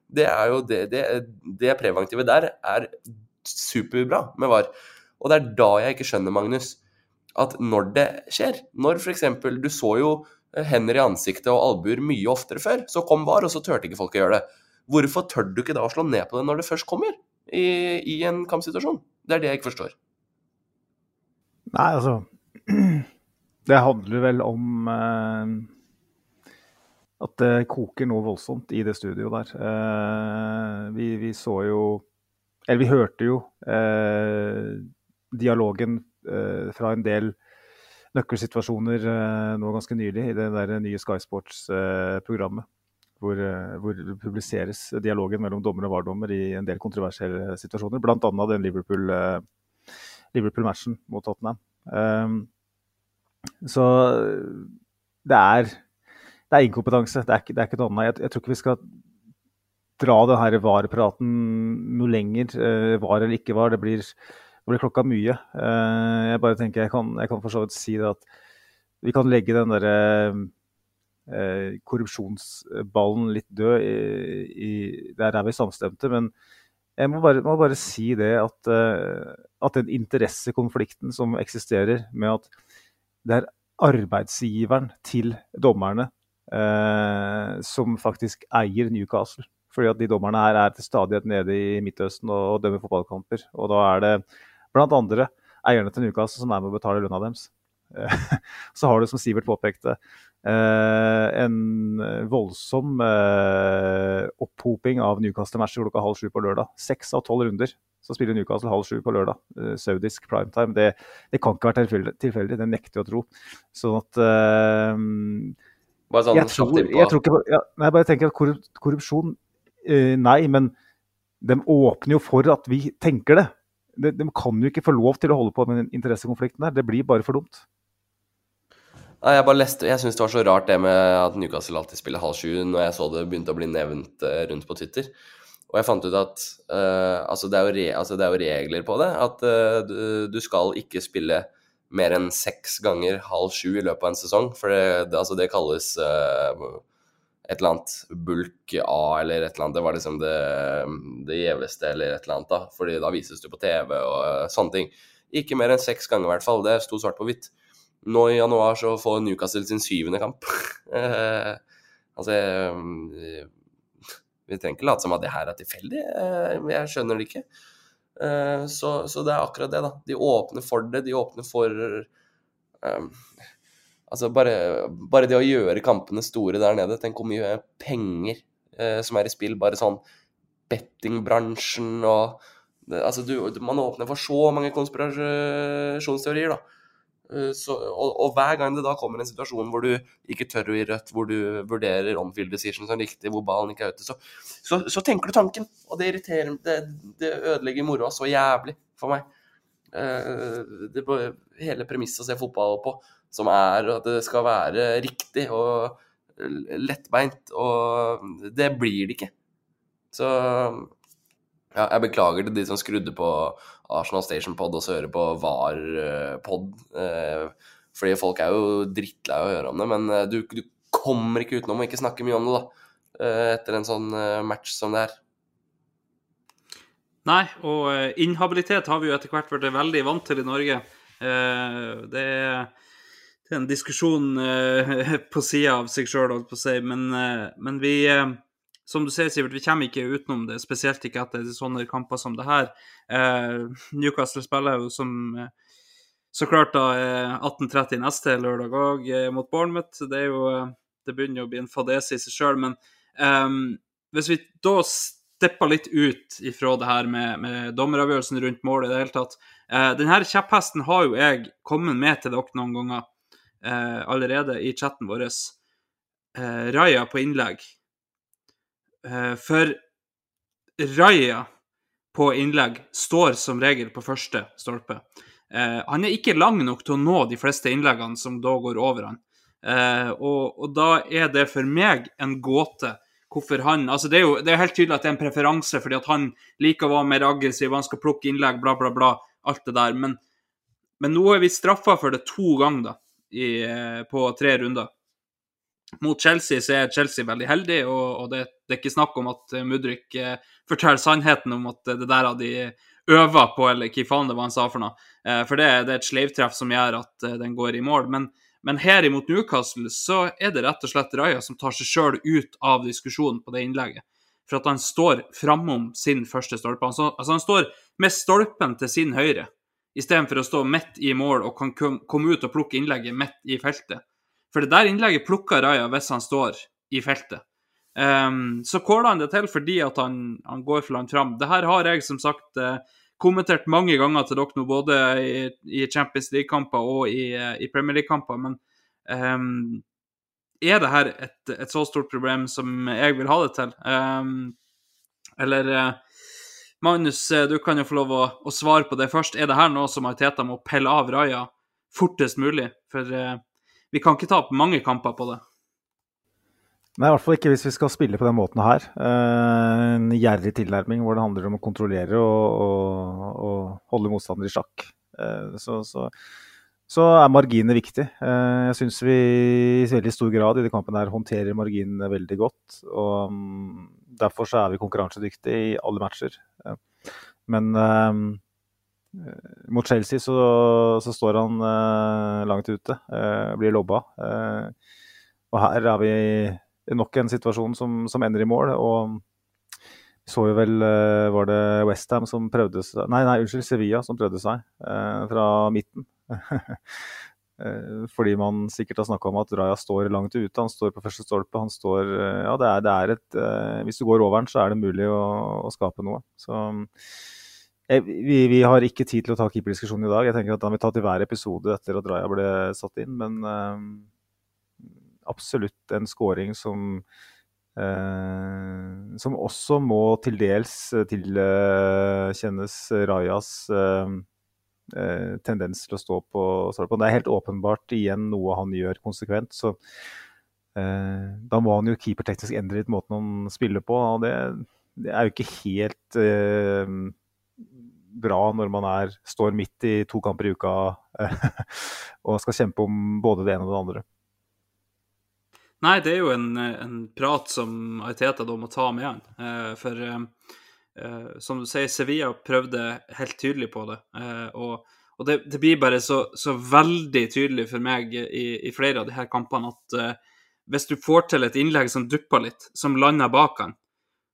Det er jo det, det, det preventive der er superbra med VAR. Og det er da jeg ikke skjønner, Magnus, at når det skjer Når f.eks. du så jo hender i ansiktet og albuer mye oftere før, så kom VAR, og så turte ikke folk å gjøre det. Hvorfor tør du ikke da å slå ned på det når det først kommer i, i en kampsituasjon? Det er det jeg ikke forstår. Nei, altså det handler vel om eh, at det koker noe voldsomt i det studioet der. Eh, vi, vi, så jo Eller vi hørte jo eh, dialogen fra en del nøkkelsituasjoner nå ganske nylig i det der nye Sky Sports-programmet. Hvor, hvor, det publiseres dialogen mellom dommer og VAR-dommer i en del kontroversielle situasjoner. Bl.a. den Liverpool-matchen Liverpool mot Tottenham. Så det er, det er inkompetanse. Det er, det er ikke noe annet. Jeg, jeg, tror ikke vi skal dra denne VAR-praten noe lenger. Uh, var eller ikke var. Det blir, det blir klokka mye. Uh, jeg bare tenker jeg kan, jeg kan for så vidt si det at vi kan legge den derre uh, korrupsjonsballen litt død. I, i, der er vi samstemte. Men jeg må bare, må bare si det at, at den interessekonflikten som eksisterer med at det er arbeidsgiveren til dommerne eh, som faktisk eier Newcastle. Fordi at de dommerne her er til stadighet nede i Midtøsten og, og dømmer fotballkamper. Og da er det blant andre eierne til Newcastle som er med å betale lønna deres. Så har du, som Sivert påpekte, eh, en voldsom eh, opphoping av Newcastle-matcher klokka halv sju på lørdag. Seks av tolv runder så spiller Newcastle halv sju på lørdag. Uh, saudisk primetime. Det, det, kan ikke være tilfeldig, det nekter jeg å tro. Sånn at uh, sånn, jeg, tror, jeg, tror, ikke ja, nei, bare tenker at korrup, korrupsjon uh, Nei, men de åpner jo for at vi tenker det. De, de, kan jo ikke få lov til å holde på med den interessekonflikten der. Det blir bare for dumt. Nei, Jeg bare leste, jeg syns det var så rart det med at Newcastle alltid spiller halv sju, når jeg så det begynte å bli nevnt rundt på Twitter. Og jeg fant ut at uh, altså, det re, altså, det er jo, regler på det. At uh, du, du, skal ikke spille mer enn seks ganger halv sju i løpet av en sesong. For det, det, altså, det kalles uh, et eller annet bulk A eller et eller annet. Det var liksom det, det gjeveste eller et eller annet, da. Fordi da vises du på TV og sånne ting. Ikke mer enn seks ganger, i hvert fall. Det sto svart på hvitt. Nå i januar så får Newcastle sin syvende kamp. altså vi trenger ikke late som at det her er tilfeldig. Eh, jeg skjønner det ikke. Eh, så, så, det er akkurat det, da. De åpner for det. De åpner for um, Altså bare, bare det å gjøre kampene store der nede. Tenk hvor mye penger eh, som er i spill. Bare sånn bettingbransjen og det, Altså, du, man åpner for så mange konspirasjonsteorier, da. Eh, Så, og, og hver gang det da kommer en situasjon hvor du ikke tør å gi rødt, hvor du vurderer on-field decision som riktig, hvor ballen ikke er ute, så, så, så tenker du tanken. Og det irriterer Det, det ødelegger moroa så jævlig for meg. Eh, Det er hele premisset å se fotball på, som er at det skal være riktig og lettbeint, og det blir det ikke. Så ja, jeg beklager til de som skrudde på Arsenal Station Pod og så hører på VAR-pod. Eh, fordi folk er jo drittlei av å høre om det, men eh, du, du kommer ikke utenom å ikke snakke mye om det, da. eh, Etter en sånn match som det her. Nei, og inhabilitet har vi jo etter hvert vært veldig vant til i Norge. Det er, en diskusjon på sida av seg sjøl, holdt på å si, men, men vi Som du sier, Sivert, vi kommer ikke utenom det, spesielt ikke etter sånne kamper som det her. Eh, Newcastle spiller jo som eh, så klart da eh, 18.30 neste lørdag òg mot Bournemouth. Det er jo eh, Det begynner jo å bli en fadese i seg sjøl, men eh, hvis vi da stepper litt ut ifra det her med, med dommeravgjørelsen rundt målet i det hele tatt eh, Denne kjepphesten har jo jeg kommet med til dere noen ganger eh, allerede i chatten vår. Eh, Raja på innlegg. Eh, for Raja på innlegg står som regel på første stolpe. Eh, han er ikke lang nok til å nå de fleste innleggene som da går over han. Eh, og, og da er det for meg en gåte hvorfor han altså Det er jo det er helt tydelig at det er en preferanse, fordi at han liker å være mer aggressiv, han skal plukke innlegg, bla, bla, bla. Alt det der. Men, men nå er vi straffa for det to ganger, da, i, på tre runder. Mot Chelsea så er Chelsea veldig heldig, og, og det, det er ikke snakk om at eh, Mudrik eh, forteller sannheten om at eh, det der hadde de øva på, eller hva faen det var han sa for noe. Eh, for det, det er et sleivtreff som gjør at eh, den går i mål. Men, men her imot Newcastle så er det rett og slett Raja som tar seg sjøl ut av diskusjonen på det innlegget. For at han står framom sin første stolpe. Han, så, altså han står med stolpen til sin høyre, istedenfor å stå midt i mål og kan komme ut og plukke innlegget midt i feltet. For det der innlegget plukker Raja hvis han står i feltet. Um, så caller han det til fordi at han, han går for langt fram. Det her har jeg som sagt eh, kommentert mange ganger til dere nå, både i, i Champions League-kamper og i, eh, i Premier League-kamper. Men um, er det her et, et så stort problem som jeg vil ha det til? Um, eller eh, Magnus, du kan jo få lov å, å svare på det først. Er det her noe som Arteta må pelle av Raja fortest mulig? For eh, vi kan ikke tape mange kamper på det. Nei, i hvert fall ikke hvis vi skal spille på den måten her. Eh, en gjerrig tilnærming hvor det handler om å kontrollere og, og, og holde motstander i sjakk. Eh, så, så, så er marginene viktig. Eh, jeg syns vi i veldig stor grad i denne kampen her håndterer marginene veldig godt. og mm, Derfor så er vi konkurransedyktige i alle matcher. Men mot Chelsea så, så står han eh, langt ute, eh, blir lobba. Eh, og her er vi nok en situasjon som, som ender i mål. og så jo vel eh, Var det Westham som prøvde seg Nei, nei, unnskyld, Sevilla som prøvde seg eh, fra midten. Eh, Fordi man sikkert har snakka om at Raja står langt ute. Han står på første stolpe. Han står eh, Ja, det er, det er et eh, Hvis du går over den, så er det mulig å, å skape noe. Så eh, vi, vi har ikke tid til å ta keeperdiskusjonen i dag. Jeg tenker at Da må vi ta til hver episode etter at Raja ble satt inn. Men eh, absolutt en scoring som eh, som også må til dels tilkjennes tilkjennes Rajas eh, eh, tendens til å stå på stolpen. Det er helt åpenbart igjen noe han gjør konsekvent. så eh, Da må han jo keeperteknisk endre litt måten han spiller på. og Det, det er jo ikke helt eh, bra når man er, står midt i to kamper i uka og skal kjempe om både det ene og det andre. Nei, det er jo en, en prat som Ariteta da må ta med han. Eh, for eh, eh, som du sier, Sevilla prøvde helt tydelig på det. Eh, og og det, det blir bare så, så veldig tydelig for meg i, i flere av de her kampene at eh, hvis du får til et innlegg som dupper litt, som lander bak han,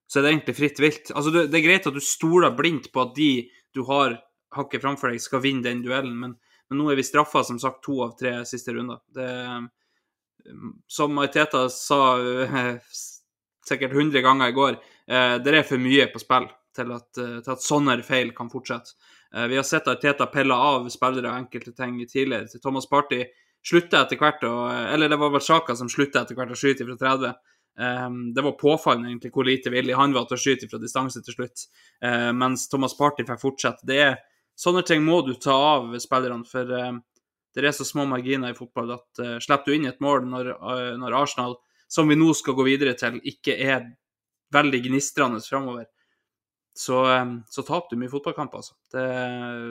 så er det egentlig fritt vilt. Altså, det, er greit at du stoler blindt på at de du har hakket framfor deg, skal vinne den duellen, men, Men nå er vi straffa som sagt to av tre siste runder. Det, som Mariteta sa eh, sikkert 100 ganger i går, eh, det er for mye på spill til at, eh, til at sånne feil kan fortsette. Vi har sett at pelle av spillere og enkelte ting tidligere. Thomas Party slutta etter hvert å Eller det var vel Sjaka som slutta etter hvert å skyte fra 30. Um, det var påfallende egentlig hvor lite villig han var til å skyte fra distanse til slutt, uh, mens Thomas Party fikk fortsette. Det er, sånne ting må du ta av spillerne, for uh, det er så små marginer i fotball at uh, slipper du inn et mål når, når, Arsenal, som vi nå skal gå videre til, ikke er veldig gnistrende framover, så, um, så taper du mye fotballkamper. Altså.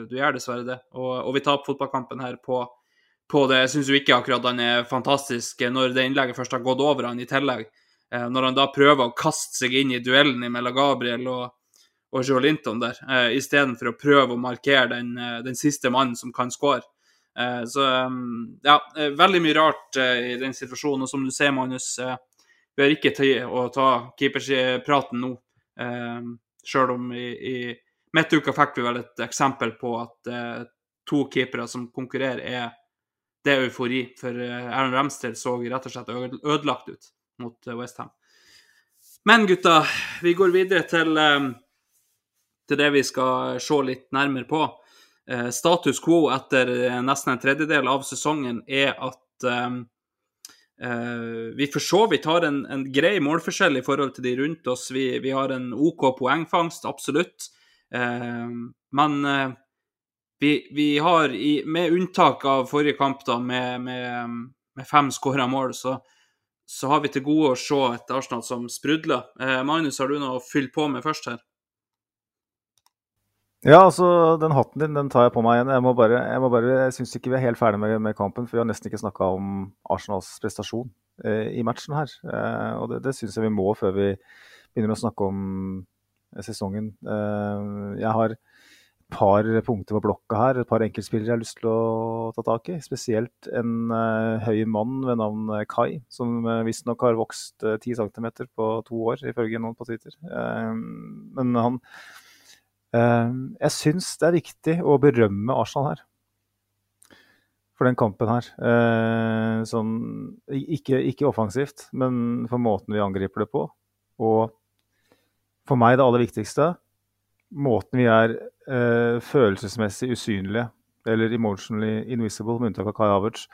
Du gjør dessverre det. Og, og vi taper fotballkampen her på, på det. Jeg syns jo ikke akkurat han er fantastisk når det innlegget først har gått over han i tillegg. Eh, når han da prøver å kaste seg inn i duellen mellom Gabriel og, og Joe Linton der, eh, istedenfor å prøve å markere den, eh, den siste mannen som kan skåre. Eh, så um, ja, veldig mye rart i den situasjonen. Og som du ser, Magnus, vi har ikke tid å ta keeperspraten nå. Sjøl om i, i midtuka fikk vi vel et eksempel på at to keepere som konkurrerer, er det eufori. For Aaron Ramsdale så rett og slett ødelagt ut mot eh, Westham. Men gutta, vi går videre til, eh, til, det vi skal se litt nærmere på. Eh, status quo etter nesten en tredjedel av sesongen er at vi for så vidt har en, en, grei målforskjell i forhold til de rundt oss. Vi, vi har en OK poengfangst, absolutt. men vi, vi, har, i, med unntak av forrige kamp, da, med, med, med fem skåra mål, så, så har vi til gode å se et Arsenal som sprudler. Eh, Magnus, har du noe å fylle på med først her? Ja, altså, den hatten din den tar jeg på meg igjen. Jeg må bare, jeg, må bare, jeg syns ikke vi er helt ferdig med, med, kampen, for vi har nesten ikke snakka om Arsenals prestasjon eh, i matchen her. Eh, og det, det syns jeg vi må før vi begynner å snakke om eh, sesongen. Eh, jeg har par punkter på blokka her. Et par enkeltspillere jeg har lyst til å ta tak i. Spesielt en uh, høy mann ved navn eh, Kai, som uh, visstnok har vokst uh, 10 cm på to år, ifølge noen på Twitter. Uh, men han Jeg syns det er viktig å berømme Arsenal her. For den kampen her. sånn ikke, ikke offensivt, men for måten vi angriper det på. Og for meg det aller viktigste måten vi er uh, følelsesmessig usynlige, eller emotionally invisible, med unntak av Kai Havertz,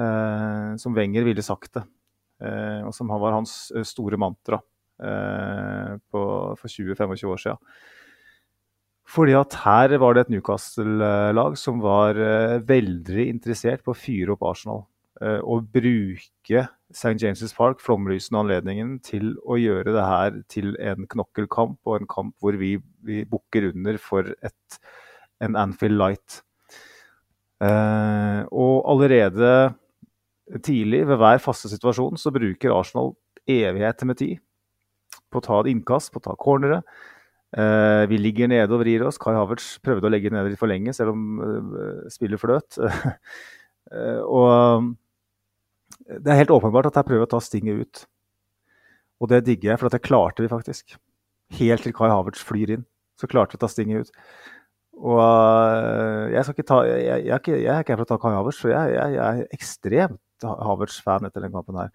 uh, som Wenger ville sagt det, uh, og som var hans store mantra på, for 20-25 år siden. Fordi at her var det et Newcastle-lag som var veldig interessert på å fyre opp Arsenal. Og bruke St. James' Park, flomlysende anledningen til å gjøre det her til en knokkelkamp, og en kamp hvor vi, vi bukker under for et, en Anfield Light. Eh, og allerede tidlig, ved hver faste situasjon, så bruker Arsenal evigheter med tid på å ta et innkast, på å ta cornere. Eh, vi ligger nede og vrir oss. Kai Havertz prøvde å legge ned litt for lenge, selv om eh, spillet fløt. eh, og det er helt åpenbart at jeg prøver å ta stinget ut. Og det digger jeg, for det klarte vi faktisk. Helt til Kai Havertz flyr inn, så klarte vi å ta stinget ut. Og uh, jeg, skal ikke ta, jeg, jeg, jeg, er ikke her for å ta Kai Havertz, så jeg, er ekstremt Havertz-fan etter den kampen her.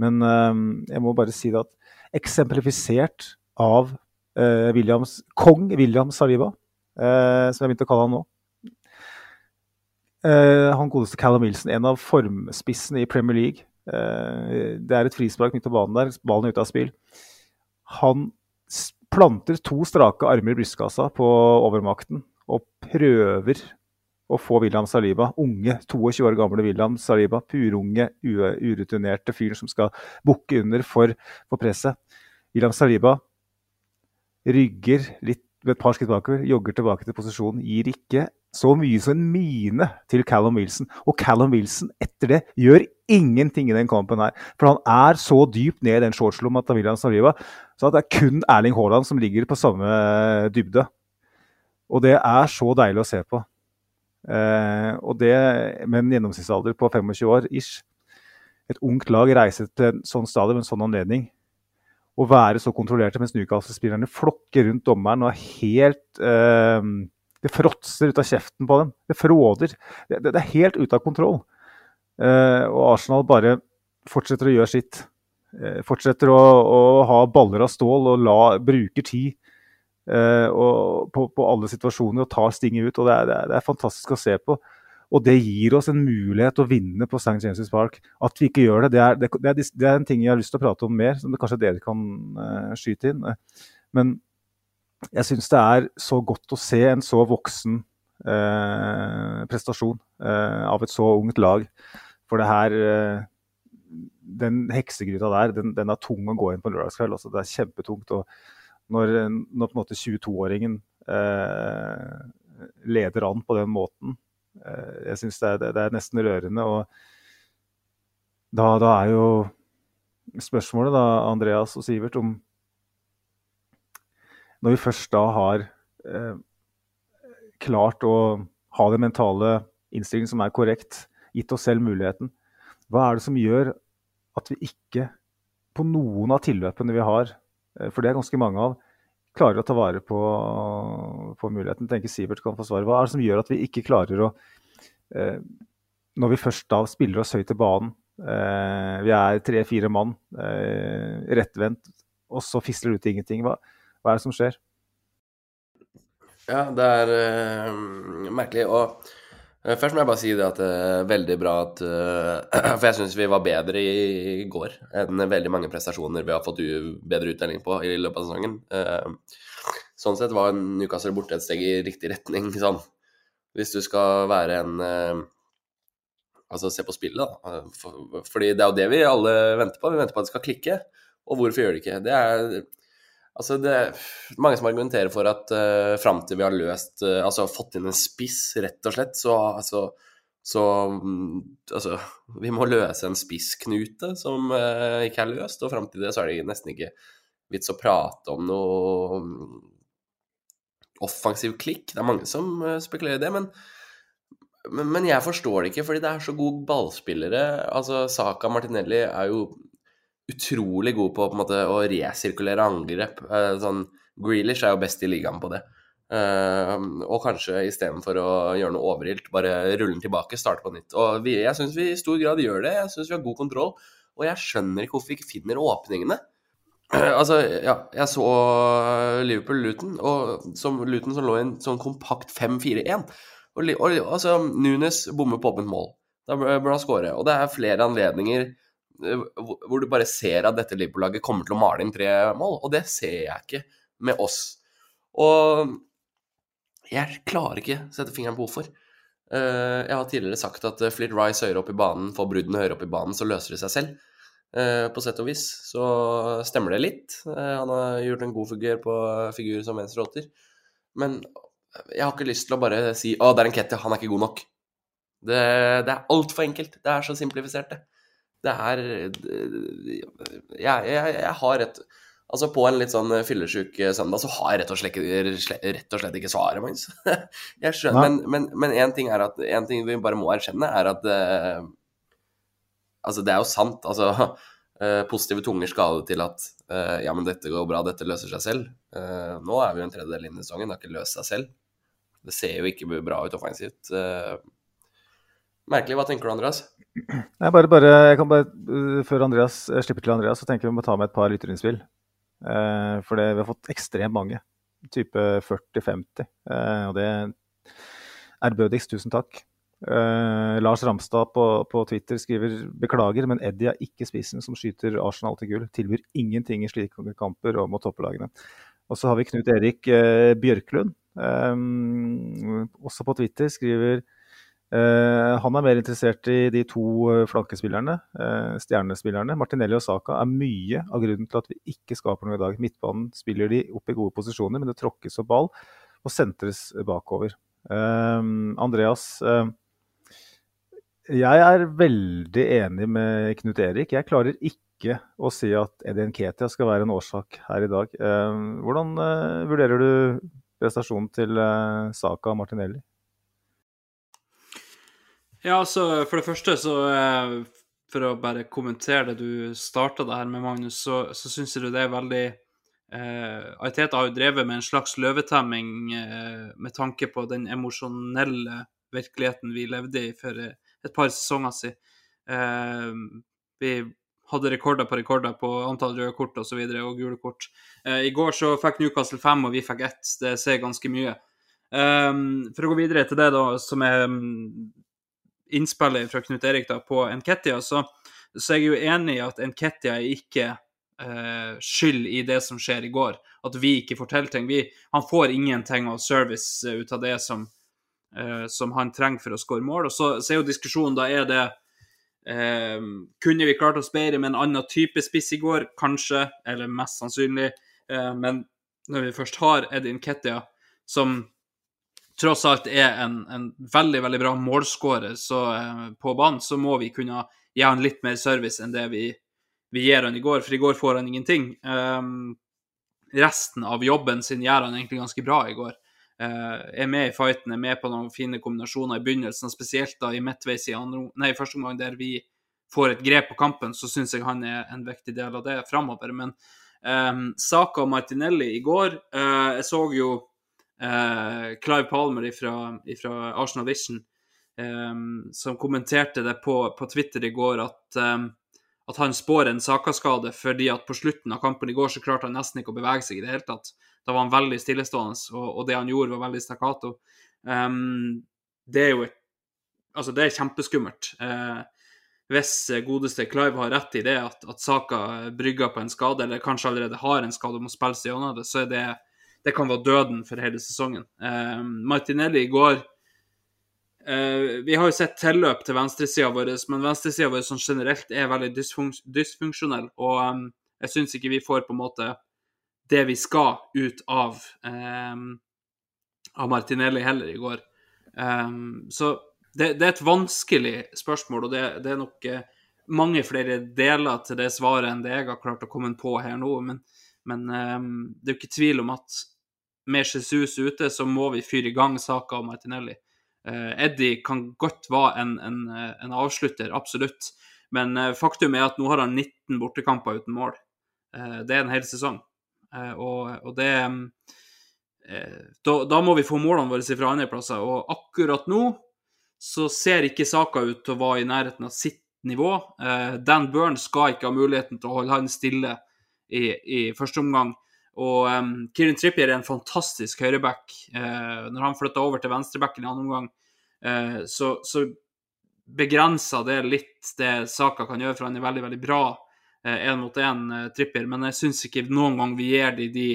Men uh, jeg må bare si det at eksemplifisert av uh, Williams, kong William Saliba, som jeg begynte å kalle han nå, han godeste Callum Wilson, en av formspissene i Premier League. Uh, det er et frispark midt på banen der, ballen er ute av spill. Han planter to strake armer i brystkassa på overmakten og prøver å få William Saliba, unge, 22 år gamle William Saliba, purunge, urutinerte fyren som skal bukke under for, for presset. William Saliba rygger litt med et par skritt bakover, jogger tilbake til posisjonen, gir ikke så mye som en mine til Callum Wilson. Og Callum Wilson etter det gjør ingenting i den kampen her. For han er så dypt ned i den shortslomma til William Saliva, så det er kun Erling Haaland som ligger på samme dybde. Og det er så deilig å se på. Eh, og det med en gjennomsnittsalder på 25 år ish. Et ungt lag reiser til en sånn stadion med en sånn anledning. Å være så kontrollerte mens Newcastle-spillerne flokker rundt dommeren og er helt eh, Det fråtser ut av kjeften på dem. Det fråder. Det, det, er helt ute av kontroll. Eh, og Arsenal bare fortsetter å gjøre sitt. Eh, fortsetter å, å, ha baller av stål og la, bruker tid eh, og, på, på, alle situasjoner og tar stinget ut. og det er, det, er, det er, fantastisk å se på. Og det gir oss en mulighet å vinne på St. James' Park. At vi ikke gjør det, det er, det, er, en ting jeg har lyst til å prate om mer, som kanskje dere kan uh, skyte inn. Men jeg syns det er så godt å se en så voksen uh, prestasjon uh, av et så ungt lag. For det her Den heksegryta der, den, den, er tung å gå inn på en lørdagskveld. Altså, det er kjempetungt. Og når, når på en måte 22-åringen eh, leder an på den måten Jeg syns det, det, det, er nesten rørende. Og da, da er jo spørsmålet, da, Andreas og Sivert, om når vi først da har eh, klart å ha den mentale innstillingen som er korrekt, gitt oss selv muligheten, hva er det som gjør at vi ikke på noen av tilløpene vi har, eh, for det er ganske mange av, klarer å ta vare på, på muligheten? Tenker Sivert kan få svar. Hva er det som gjør at vi ikke klarer å eh, Når vi først da spiller oss høyt til banen, eh, vi er tre-fire mann, eh, rettvendt, og så fisler det ut ingenting. Hva, hva er det som skjer? Ja, det er uh, merkelig. Og først må jeg bare si det at det er veldig bra at uh, For jeg syns vi var bedre i, går enn veldig mange prestasjoner vi har fått bedre utdeling på i løpet av sesongen. sånn sett var Newcastle borte et steg i riktig retning, sånn. Hvis du skal være en Altså se på spillet, da. Fordi det er jo det vi alle venter på. Vi venter på at det skal klikke. Og hvorfor gjør det ikke? Det er Altså det er mange som argumenterer for at uh, fram til vi har løst uh, Altså fått inn en spiss, rett og slett, så altså så um, altså, vi må løse en spissknute som uh, ikke er løst, og fram til det så er det nesten ikke vits å prate om noe um, offensiv klikk. Det er mange som uh, spekulerer i det, men, men, men, jeg forstår det ikke, fordi det er så gode ballspillere. Altså, Saka Martinelli er jo utrolig god på, på måte, å resirkulere angrep. Uh, sånn, Grealish er jo best i ligaen på det. Uh, og kanskje istedenfor å gjøre noe overilt, bare rulle den tilbake, starte på nytt. Og vi, Jeg syns vi i stor grad gjør det. Jeg syns vi har god kontroll. Og jeg skjønner ikke hvorfor vi ikke finner åpningene. Uh, altså, ja, jeg så Liverpool-Luton, og som Luton som lå i en sånn kompakt 5-4-1. Og, og, altså, Nunes bommer på åpent mål. Da bør han skåre. Og det er flere anledninger Eh, hvor du bare ser at dette Liverpool-laget kommer til å male inn tre mål, og det ser jeg ikke med oss. Og jeg klarer ikke sette fingeren på hvorfor. Eh, jeg har tidligere sagt at eh, Flit Rice høyere opp i banen, får bruddene høyere opp i banen, så løser det seg selv. På sett og vis så stemmer det litt. Han har gjort en god figur på figur som venstreåtter. Men jeg har ikke lyst til å bare si 'Å, det er en Ketty, han er ikke god nok'. Det, det er altfor enkelt. Det er så simplifisert, det det er jeg, jeg, jeg, har rett Altså På en litt sånn fyllesyk søndag så har jeg rett og slett, rett og slett ikke svaret, Magnus. jeg skjønner, men, men, en ting at en ting vi bare må erkjenne, er at uh, Altså, det er jo sant. Altså, uh, positive tunger skal til at uh, ja, men dette går bra, dette løser seg selv. nå er vi jo en tredjedel inn i sesongen, det har ikke løst seg selv. Det ser jo ikke bra ut offensivt. Merkelig. Hva tenker du, Andreas? Nei, bare, bare, jeg kan bare, uh, Før Andreas jeg eh, slipper til Andreas, så tenker jeg vi må ta med et par lytterinnspill. Eh, for det, vi har fått ekstremt mange. Type 40-50. Eh, og det er ærbødigst. Tusen takk. Eh, Lars Ramstad på, på, Twitter skriver beklager, men Eddie er ikke spissen som skyter Arsenal til gull. Tilbyr ingenting i slike kamper og mot topplagene. Og så har vi Knut Erik uh, Bjørklund, også på Twitter, skriver han er mer interessert i de to uh, flankespillerne, uh, stjernespillerne. Martinelli og Saka er mye av grunnen til at vi ikke skaper noe i dag. Midtbanen spiller de opp i gode posisjoner, men det tråkkes opp ball og sentres bakover. Andreas, jeg er veldig enig med Knut Erik. Jeg klarer ikke å si at Edin Ketia skal være en årsak her i dag. hvordan vurderer du prestasjonen til Saka og Martinelli? Ja, altså, for det første, så eh, For å bare kommentere det du starta det her med, Magnus, så, så syns jeg det er veldig eh, Ariteta har jo drevet med en slags løvetemming eh, med tanke på den emosjonelle virkeligheten vi levde i for eh, et par sesonger siden. Eh, vi hadde rekorder på rekorder på antall røde kort og, så videre, og gule kort. Eh, I går så fikk Newcastle fem, og vi fikk ett. Det sier ganske mye. Um, for å gå videre til det da, som er um, innspillet fra Knut Erik da, på Nketia, så, så er jeg jo enig i at Nketia er ikke eh, skyld i det som skjer i går. At vi ikke forteller ting. Vi, han får ingenting av service uh, ut av det som, eh, som han trenger for å skåre mål. Og så, så er jo diskusjonen da er det Kunne vi klart oss bedre med en annen type spiss i går? Kanskje, eller mest sannsynlig. men når vi først har Edin Nketia, som tross alt er en, en veldig veldig bra målskårer eh, på banen, så må vi kunne gi han litt mer service enn det vi, vi gir han i går. For i går får han ingenting. Um, resten av jobben sin gjør han egentlig ganske bra i går. Uh, er med i fighten, er med på noen fine kombinasjoner i begynnelsen, spesielt da i midtveis i andre, nei, første omgang der vi får et grep på kampen, så syns jeg han er en viktig del av det framover. Men um, Saka og Martinelli i går uh, Jeg så jo eh, Clive Palmer fra Arsenal Vision, eh, som kommenterte det på, på, Twitter i går at, eh, at han spår en Saka-skade fordi at på slutten av kampen i går så klarte han nesten ikke å bevege seg i det hele tatt. Da var han veldig stillestående, og, og det han gjorde, var veldig stakkato. Um, det er jo et Altså, det er kjempeskummelt. Eh, hvis godeste Clive har rett i det, at, at Saka brygger på en skade, eller kanskje allerede har en skade og må spille seg gjennom det, så er det det kan være døden for hele sesongen. Eh, Martinelli i går eh, Vi har jo sett tilløp til venstresida vår, men venstresida vår sånn generelt er veldig dysfunks dysfunksjonell. Og um, jeg syns ikke vi får på en måte det vi skal ut av, um, av Martinelli heller i går. Um, så det, det, er et vanskelig spørsmål, og det, det er nok mange flere deler til det svaret enn det jeg har klart å komme på her nå. Men, men um, det er jo ikke tvil om at med Jesus ute, så må vi fyre i gang Saka og Martinelli. Uh, Eddie kan godt være en, en, en, avslutter, absolutt. Men uh, faktum er at nå har han 19 bortekamper uten mål. Uh, det er en hel sesong. Og, og, det da, da, må vi få målene våre fra andre plasser. Og akkurat nå så ser ikke Saka ut til å være i nærheten av sitt nivå. Dan Burn skal ikke ha muligheten til å holde han stille i, i første omgang. Og um, Kieran Trippier er en fantastisk høyreback. Uh, når han flytta over til venstrebacken i andre omgang, uh, så, så begrenser det litt det Saka kan gjøre, for han er veldig veldig bra én uh, mot én, Trippier. Men jeg syns ikke noen gang vi gir de de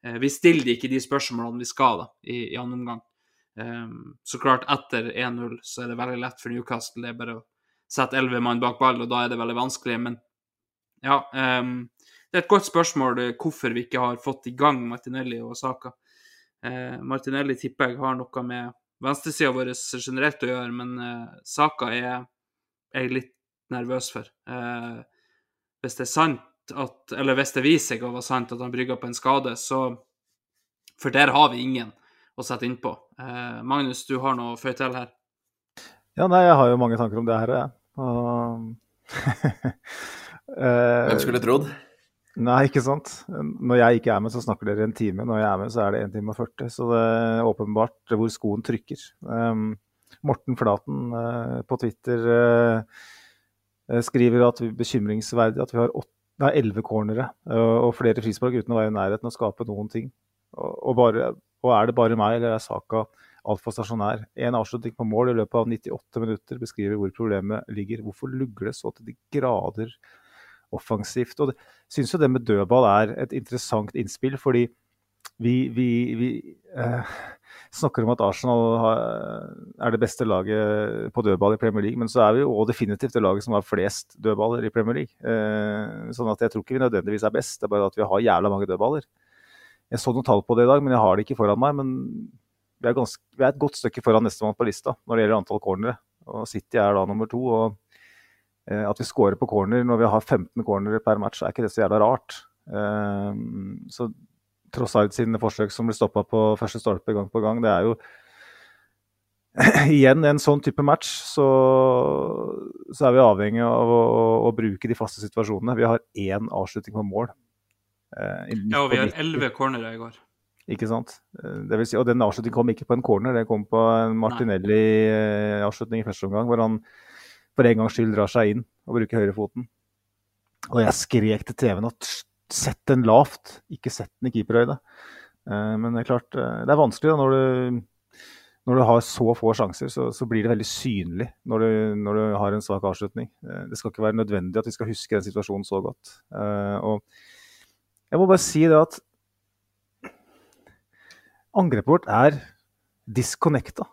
Vi stiller de ikke de spørsmålene vi skal da, i, i andre omgang. Um, så klart, etter 1-0 så er det veldig lett for Newcastle. Det er bare å sette elleve mann bak ball, og da er det veldig vanskelig. Men ja, um, det er et godt spørsmål eh, hvorfor vi ikke har fått i gang Martinelli og Saka. Eh, Martinelli tipper jeg har noe med venstresida vår generelt å gjøre, men eh, Saka er jeg litt nervøs for. Eh, hvis det er sant at Eller hvis det viser seg å være sant at han brygger på en skade, så For der har vi ingen å sette innpå. Eh, Magnus, du har noe å føye til her? Ja, nei, jeg har jo mange tanker om det her, jeg. Og... Hvem skulle trodd? Nei, ikke sant. Når jeg ikke er med, så snakker dere en time. Når jeg er med, så er det 1 time og 40. Så det er åpenbart hvor skoen trykker. Um, Morten Flaten uh, på Twitter uh, skriver at vi er bekymringsverdig at vi har 11 cornere uh, og flere frispark uten å være i nærheten av å skape noen ting. Og, og, bare, og, er det bare meg, eller er Saka altfor stasjonær? En avslutning på mål i løpet av 98 minutter beskriver hvor problemet ligger. Hvorfor lugger det så til de grader offensivt. Og jeg syns jo det med dødball er et interessant innspill, fordi vi, vi, vi eh, snakker om at Arsenal har, er det beste laget på dødball i Premier League, men så er vi jo definitivt det laget som har flest dødballer i Premier League. Eh, sånn at jeg tror ikke vi nødvendigvis er best, det er bare at vi har jævla mange dødballer. Jeg så noen tall på det i dag, men jeg har det ikke foran meg. Men vi er, ganske, vi er et godt stykke foran nestemann på lista når det gjelder antall cornere. Og City er da nummer to. og at vi scorer på corner når vi har 15 cornere per match, er ikke det så jævla rart. Så tross alt sine forsøk som blir stoppa på første stolpe gang på gang, det er jo Igjen, en sånn type match, så, så er vi avhengig av å, å, å, bruke de faste situasjonene. Vi har én avslutning på mål. Eh, Ja, og vi har på 90. elleve cornere i går. Ikke sant? Eh, si, og den avslutningen kom ikke på en corner, det kom på en Martinelli-avslutning i første omgang, hvor han for en gangs skyld drar seg inn og bruker høyrefoten. Og jeg skrek til TV-en at sett den lavt, ikke sett den i keeperhøyde. Eh, Men det er klart, eh, det er vanskelig da, når du, når du har så få sjanser, så, så blir det veldig synlig når du, når du har en svak avslutning. Eh, Det skal ikke være nødvendig at vi skal huske den situasjonen så godt. Og jeg må bare si det at angrepet vårt er disconnecta.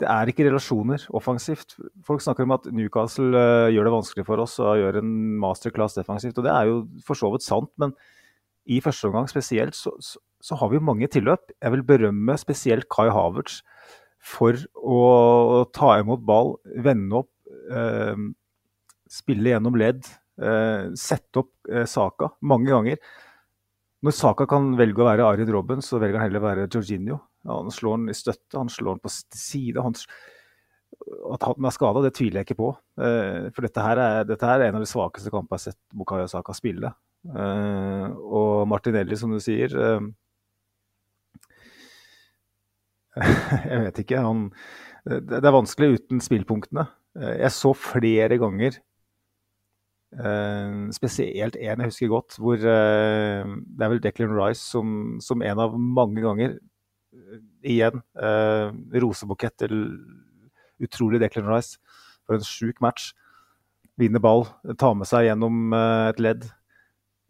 Det er ikke relasjoner offensivt. Folk snakker om at Newcastle uh, gjør det vanskelig for oss og gjør en masterclass defensivt. og Det er jo for så vidt sant, men i første omgang spesielt så, så, så har vi mange tilløp. Jeg vil berømme spesielt Kai Havertz for å ta imot ball, vende opp, uh, spille gjennom ledd, uh, sette opp Saka mange ganger. Når Saka kan velge å være Arid Robben, så velger han heller å være Han slår den i støtte, han slår den på side. Han, at han er skada, det tviler jeg ikke på. Eh, for dette her, er, dette her er en av de svakeste kampene jeg har sett Bukayo Saka spille. Eh, og Martinelli, som du sier eh, Jeg vet ikke. Han, det, er vanskelig uten spillpunktene. Jeg så flere ganger spesielt en jeg husker godt, hvor det er vel Declan Rice som, som en av mange ganger igjen eh, rosebukett til utrolig Declan Rice. For en sjuk match. Vinner ball, tar med seg gjennom eh, et ledd.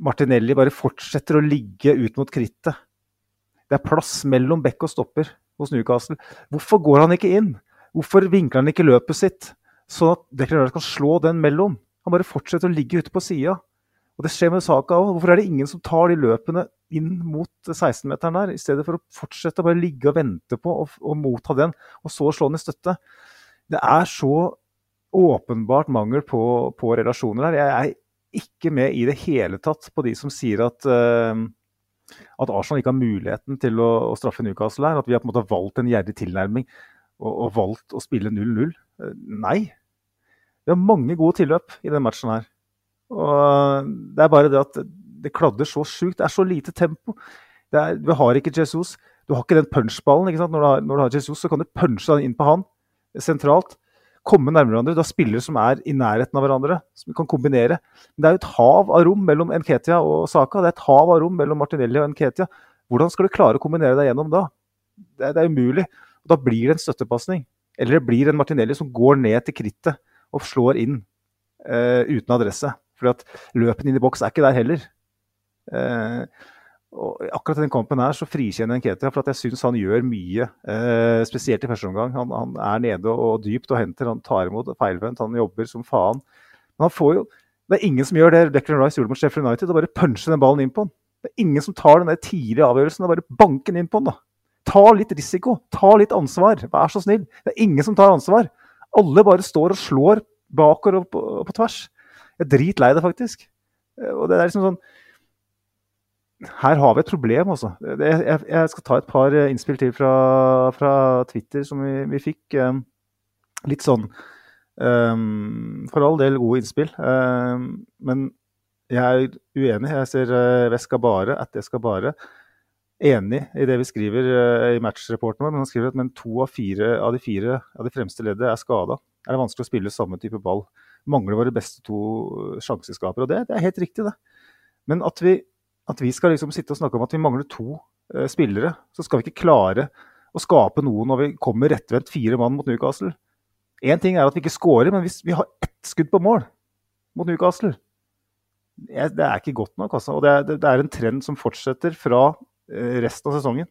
Martinelli bare fortsetter å ligge ut mot krittet. Det er plass mellom bekk og stopper hos Newcastle. Hvorfor går han ikke inn? Hvorfor vinkler han ikke løpet sitt, sånn at Declan Rice kan slå den mellom? Han bare fortsetter å ligge ute på sida. Og det skjer med Saka òg. Hvorfor er det ingen som tar de løpene inn mot 16-meteren der, i stedet for å fortsette å bare ligge og vente på og, motta den, og så slå den i støtte? Det er så åpenbart mangel på, på relasjoner her. Jeg er ikke med i det hele tatt på de som sier at uh, at Arsenal ikke har muligheten til å, å straffe Newcastle her. At vi har på en måte valgt en gjerrig tilnærming og, og valgt å spille 0-0. Eh, Nei. Vi har mange gode tilløp i denne matchen her. Og det er bare det at det kladder så sjukt. Det er så lite tempo. Er, vi har ikke Jesus. Du har ikke den punchballen. ikke? Når du har, når du har Jesus, så kan du punche den inn på han sentralt. Komme nærmere hverandre. Du har spillere som er i nærheten av hverandre, som kan kombinere. Men det er jo et hav av rom mellom Nketia og Saka. Det er et hav av rom mellom Martinelli og Nketia. Hvordan skal du klare å kombinere deg gjennom da? Det, det er umulig. Da blir det en støttepasning. Eller det blir en Martinelli som går ned til krittet og slår inn eh, uten adresse. For at løpene inn i boks er ikke der heller. Eh, og akkurat den kampen her så frikjenner jeg Nketia for jeg syns han gjør mye. Eh, spesielt i første omgang. Han, han er nede og, dypt og henter. Han tar imot feilvendt. Han jobber som faen. Men han får jo Det er ingen som gjør det Declan Rice gjorde mot Sheffield United. Å bare punche den ballen inn på han. Det er ingen som tar den der tidlige avgjørelsen og bare banker den inn på han. da. Ta litt risiko. Ta litt ansvar. Vær så snill. Det er ingen som tar ansvar. Alle bare står og slår bakover og på, og på tvers. Jeg er dritlei det, faktisk. Eh, Og det er liksom sånn Her har vi et problem, altså. Jeg, jeg skal ta et par eh, innspill til fra, fra Twitter som vi, vi fikk. eh, Litt sånn um, For all del gode innspill. Um, men jeg er uenig. Jeg ser uh, Veskabare, at jeg skal bare enig i det vi skriver uh, i matchreporten vår, men han skriver at men to av fire av de fire av de fremste leddet er skada. Er det vanskelig å spille samme type ball? Mangler våre beste to sjanseskapere. Og det, det er helt riktig, det. Men at vi, at vi skal liksom sitte og snakke om at vi mangler to eh, spillere, så skal vi ikke klare å skape noe når vi kommer rettvendt fire mann mot Newcastle. Én ting er at vi ikke scorer, men hvis vi har ett skudd på mål mot Newcastle Det er ikke godt nok, altså. Og det er, det er en trend som fortsetter fra eh, resten av sesongen.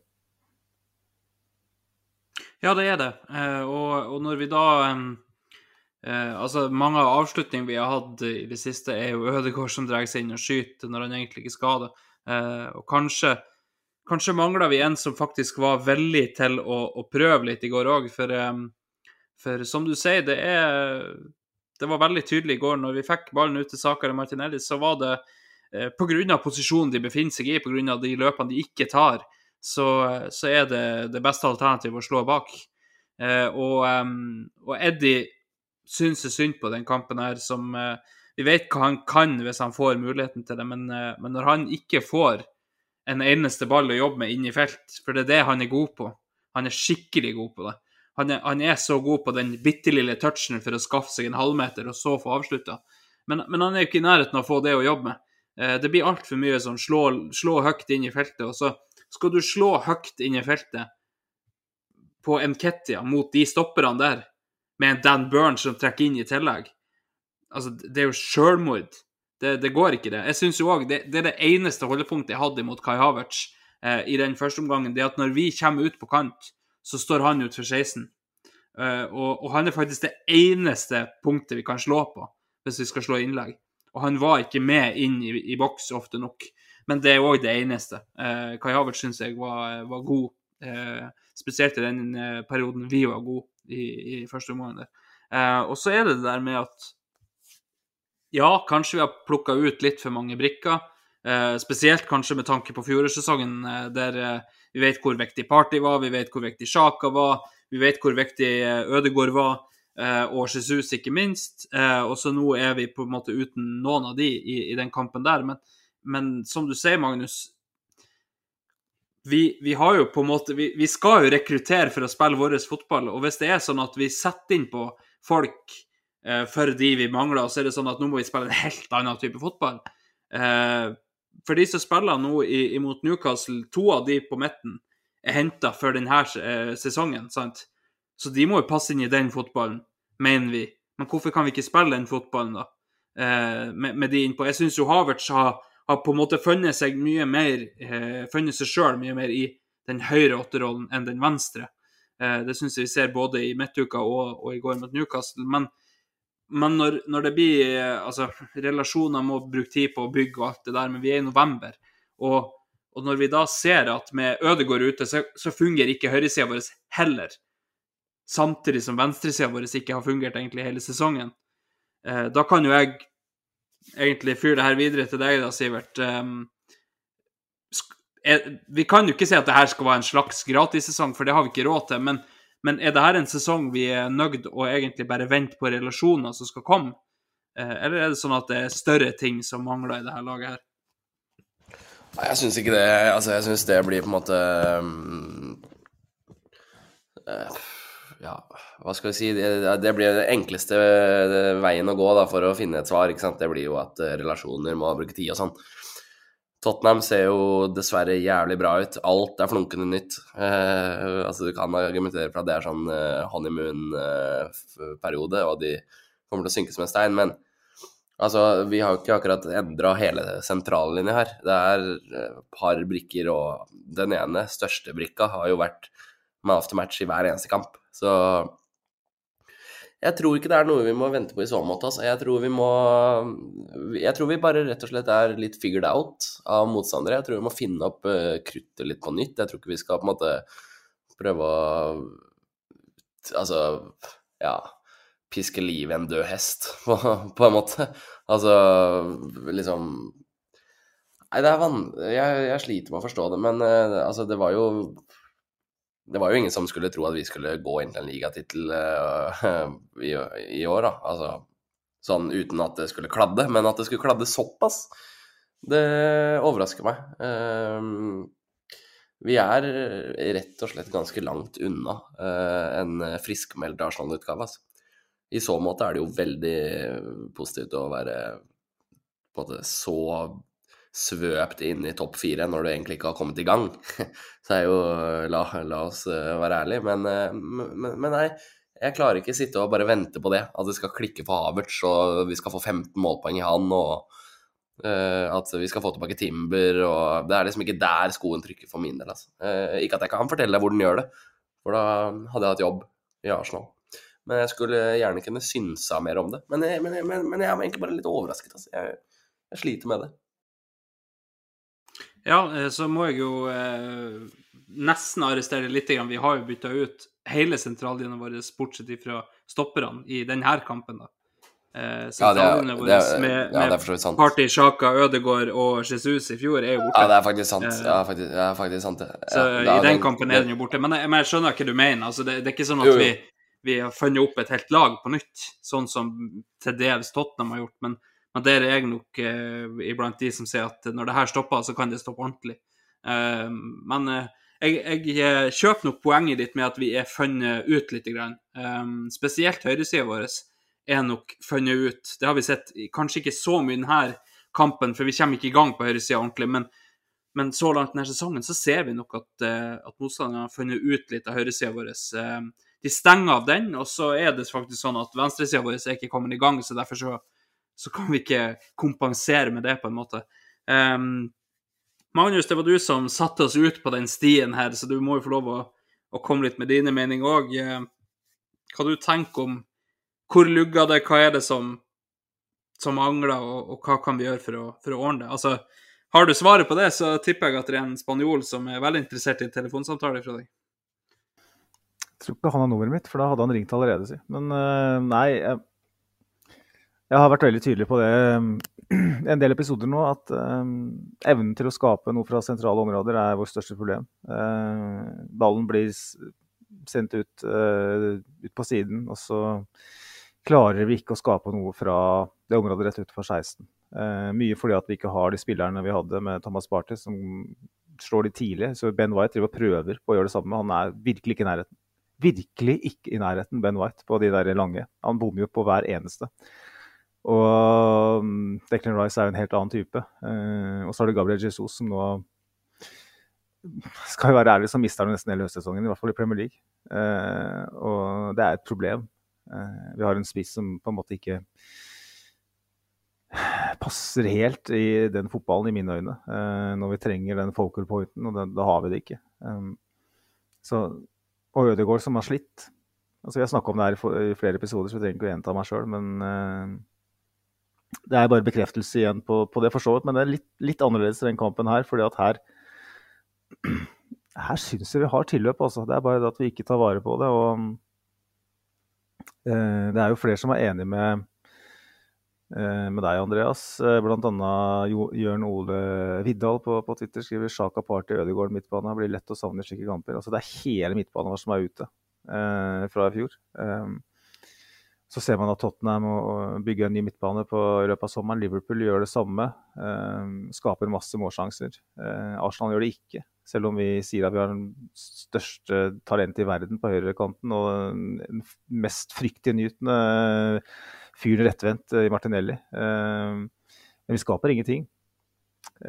Ja, det er det. Eh, og, og når vi da eh, Altså, mange av avslutningene vi har hatt i det siste, er jo Ødegaard som drar seg inn og skyter når han egentlig ikke skal det. Eh, og kanskje, kanskje mangler vi en som faktisk var villig til å, å prøve litt i går òg, for, for som du sier, det er Det var veldig tydelig i går når vi fikk ballen ut til Sakari Martinelli, så var det eh, pga. posisjonen de befinner seg i, pga. de løpene de ikke tar, så, så er det det beste alternativet å slå bak. Eh, og, og Eddie syns er synd på den kampen her, som vi vet hva han kan hvis han får muligheten til det, men, eh, men når han ikke får en eneste ball å jobbe med inne i felt, for det er det han er god på. Han er skikkelig god på det. Han er, han er så god på den bitte lille touchen for å skaffe seg en halvmeter og så få avslutta. Men, men han er jo ikke i nærheten av å få det å jobbe med. Eh, Det blir altfor mye sånn slå, slå høyt inn i feltet, og så skal du slå høyt inn i feltet på Nketia mot de stopperne der, med en Dan Burns som trekker inn i tillegg. Altså, det er jo sjølmord. Det, det går ikke, det. Jeg synes jo også, det, det er det eneste holdepunktet jeg hadde mot Kai Havertz eh, i den første omgangen. Det er at når vi kommer ut på kant, så står han ut for 16. Eh, og, og han er faktisk det eneste punktet vi kan slå på hvis vi skal slå innlegg. Og han var ikke med inn i, i boks ofte nok. Men det er òg det eneste. Eh, Kai Havertz syns jeg var, var god, eh, spesielt i den eh, perioden vi var gode i, i første omgang. Eh, og så er det det der med at ja, kanskje vi har plukka ut litt for mange brikker. Eh, spesielt kanskje med tanke på fjorårssesongen, eh, der eh, vi vet hvor viktig Party var, vi vet hvor viktig Sjaka var, vi vet hvor viktig eh, Ødegård var, eh, og Jesus ikke minst. Eh, og så nå er vi på en måte uten noen av de i, i den kampen der. Men, men som du sier, Magnus, vi, vi har jo på en måte vi, vi skal jo rekruttere for å spille vår fotball, og hvis det er sånn at vi setter inn på folk eh, for de vi mangler, så er det sånn at nå må vi spille en helt annen type fotball. Eh, for de som spiller nå i, imot Newcastle, to av de på midten er henta for denne eh, sesongen, sant? Så de må jo passe inn i den fotballen, mener vi. Men hvorfor kan vi ikke spille den fotballen, da? Eh, med, med de innpå. Jeg syns jo Havertz har, har på en måte funnet seg mye mer eh, Funnet seg sjøl mye mer i den høyre åtterrollen enn den venstre. Eh, det syns jeg vi ser både i midtuka og, og i går mot Newcastle. Men, men når, når det blir eh, Altså, relasjoner må bruke tid på å bygge og alt det der, men vi er i november. Og, og når vi da ser at med Ødegård ute, så, så fungerer ikke høyresida vår heller. Samtidig som venstresida vår ikke har fungert egentlig hele sesongen. Eh, da kan jo jeg egentlig fyre det her videre til deg, da, Sivert. Sk- er, vi kan jo ikke si at det her skal være en slags gratissesong, for det har vi ikke råd til. Men, men er det her en sesong vi er nøyd å egentlig bare vente på relasjoner som skal komme? Eh, eller er det sånn at det er større ting som mangler i det her laget her? Nei, jeg syns ikke det. Altså, jeg syns det blir på en måte um, eh, Ja, hva skal vi si Det, det blir den enkleste veien å gå da, for å finne et svar. ikke sant? Det blir jo at eh, relasjoner må bruke tid og sånn. Tottenham ser jo dessverre jævlig bra ut. Alt er flunkende nytt. Eh, altså Du kan argumentere for at det er sånn eh, honeymoon-periode, og de kommer til å synke som en stein, men Altså, Vi har jo ikke akkurat endra hele sentrallinja her. Det er et par brikker, og den ene største brikka har jo vært man of the match i hver eneste kamp. Så jeg tror ikke det er noe vi må vente på i så måte. Altså. Jeg tror vi må Jeg tror vi bare rett og slett er litt figured out av motstandere. Jeg tror vi må finne opp uh, kruttet litt på nytt. Jeg tror ikke vi skal på en måte prøve å Altså, ja piske liv i en død hest, på, på en måte. Altså, liksom Nei, det er vanskelig Jeg, jeg sliter med å forstå det, men uh, altså, det var jo Det var jo ingen som skulle tro at vi skulle gå inn til en ligatittel uh, i, i år, da. Altså sånn uten at det skulle kladde, men at det skulle kladde såpass, det overrasker meg. Uh, vi er rett og slett ganske langt unna uh, en friskmeldt Arsenal-utgave, altså i så måte er det jo veldig positivt å være på en måte så svøpt inn i topp fire når du egentlig ikke har kommet i gang. Så er jo La, la oss eh, være ærlige, men, men, men nei. Jeg klarer ikke sitte og bare vente på det. At det skal klikke for Havertz, og vi skal få 15 målpoeng i han, og uh, at vi skal få tilbake Timber, og Det er liksom ikke der skoen trykker for min del, altså. Uh, ikke at jeg kan fortelle deg hvor den gjør det, for da hadde jeg hatt jobb i Arsenal. Men jeg skulle gjerne kunne synsa mer om det. Men jeg, men, jeg, men, jeg var egentlig bare litt overrasket. Altså. Jeg, jeg sliter med det. Ja, eh, så må jeg jo eh, nesten arrestere litt. Vi har jo bytta ut hele sentrallinja vår, bortsett fra stopperne, i denne kampen. da. Eh, Ja, sentrallinja vår det er- med, ja, det. Party, Sjaka, Ødegård og Jesus i fjor er jo borte. Ja, det er faktisk sant. Eh, Ja, faktisk, ja, faktisk sant. Så i den kampen er den jo borte. Men jeg, men jeg skjønner hva du mener. Altså, det, det er ikke sånn at Jo, jo. vi, vi har funnet opp et helt lag på nytt, sånn som til dels Tottenham har gjort. Men, Men der er jeg nok eh, iblant de som sier at når det her stopper, så kan det stoppe ordentlig. Eh, men eh, jeg, jeg eh, kjøper nok poenget ditt med at vi er funnet ut litt. Grann. Um, spesielt høyresida vår er nok funnet ut. Det har vi sett kanskje ikke så mye i denne kampen, for vi kommer ikke i gang på høyresida ordentlig. Men, men, så langt denne sesongen så ser vi nok at, at motstanderne har funnet ut litt av høyresida vår. De stenger av den, og så er det faktisk sånn at venstresida vår er ikke kommet i gang, så derfor så, så, kan vi ikke kompensere med det, på en måte. Um, Magnus, det var du som satte oss ut på den stien her, så du må jo få lov å, å komme litt med dine meninger òg. Eh, hva du tenker om hvor lugga det, hva er det som, som mangler, og, og, hva kan vi gjøre for å, for å, ordne det? Altså, har du svaret på det, så tipper jeg at det er en spanjol som er veldig interessert i en telefonsamtale fra deg. Jeg tror ikke han har nummeret mitt, for da hadde han ringt allerede, si. Men uh, nei, jeg, jeg har vært veldig tydelig på det en del episoder nå, at um, evnen til å skape noe fra sentrale områder er vårt største problem. Uh, ballen blir sendt ut, uh, ut, på siden, og så klarer vi ikke å skape noe fra det området rett utenfor 16. Eh, mye fordi at vi ikke har de spillerne vi hadde med Thomas Barty, som slår de tidlig. Så Ben White driver og prøver på å gjøre det samme. Han er virkelig ikke i nærheten. Virkelig ikke i nærheten, Ben White, på de der lange. Han bommer jo på hver eneste. Og um, Declan Rice er jo en helt annen type. Uh, og så har du Gabriel Jesus, som nå skal jo være ærlig, så mister han nesten hele høstsesongen, i hvert fall i Premier League. Uh, og det er et problem. Uh, vi har en spiss som på en måte ikke passer helt i den fotballen, i mine øyne. når vi trenger den focal pointen, og da har vi det ikke. Um, så, og Ødegaard, som har slitt. Altså, vi har snakka om det her i, flere episoder, så vi trenger ikke å gjenta meg sjøl, men det er bare bekreftelse igjen på, på det, for så vidt. Men det er litt, litt annerledes i den kampen her. fordi at her her syns jeg vi har tilløp. Altså. Det er bare det at vi ikke tar vare på det. og eh, Det er jo flere som er enig med, eh, med deg, Andreas. Eh, Bl.a. Jørn Ole Viddal på, på Twitter skriver Sjaka Party Ødegaard midtbane blir lett å savne i slike kamper. Altså, det er hele midtbanen vår som er ute eh, fra i fjor. Eh, så ser man at Tottenham må bygge en ny midtbane på løpet av sommeren. Liverpool gjør det samme. Eh, skaper masse målsjanser. Eh, Arsenal gjør det ikke, selv om vi sier at vi har den største talentet i verden på høyrekanten og den mest fryktinngytende fyren rettvendt i Martinelli. Eh, men vi skaper ingenting.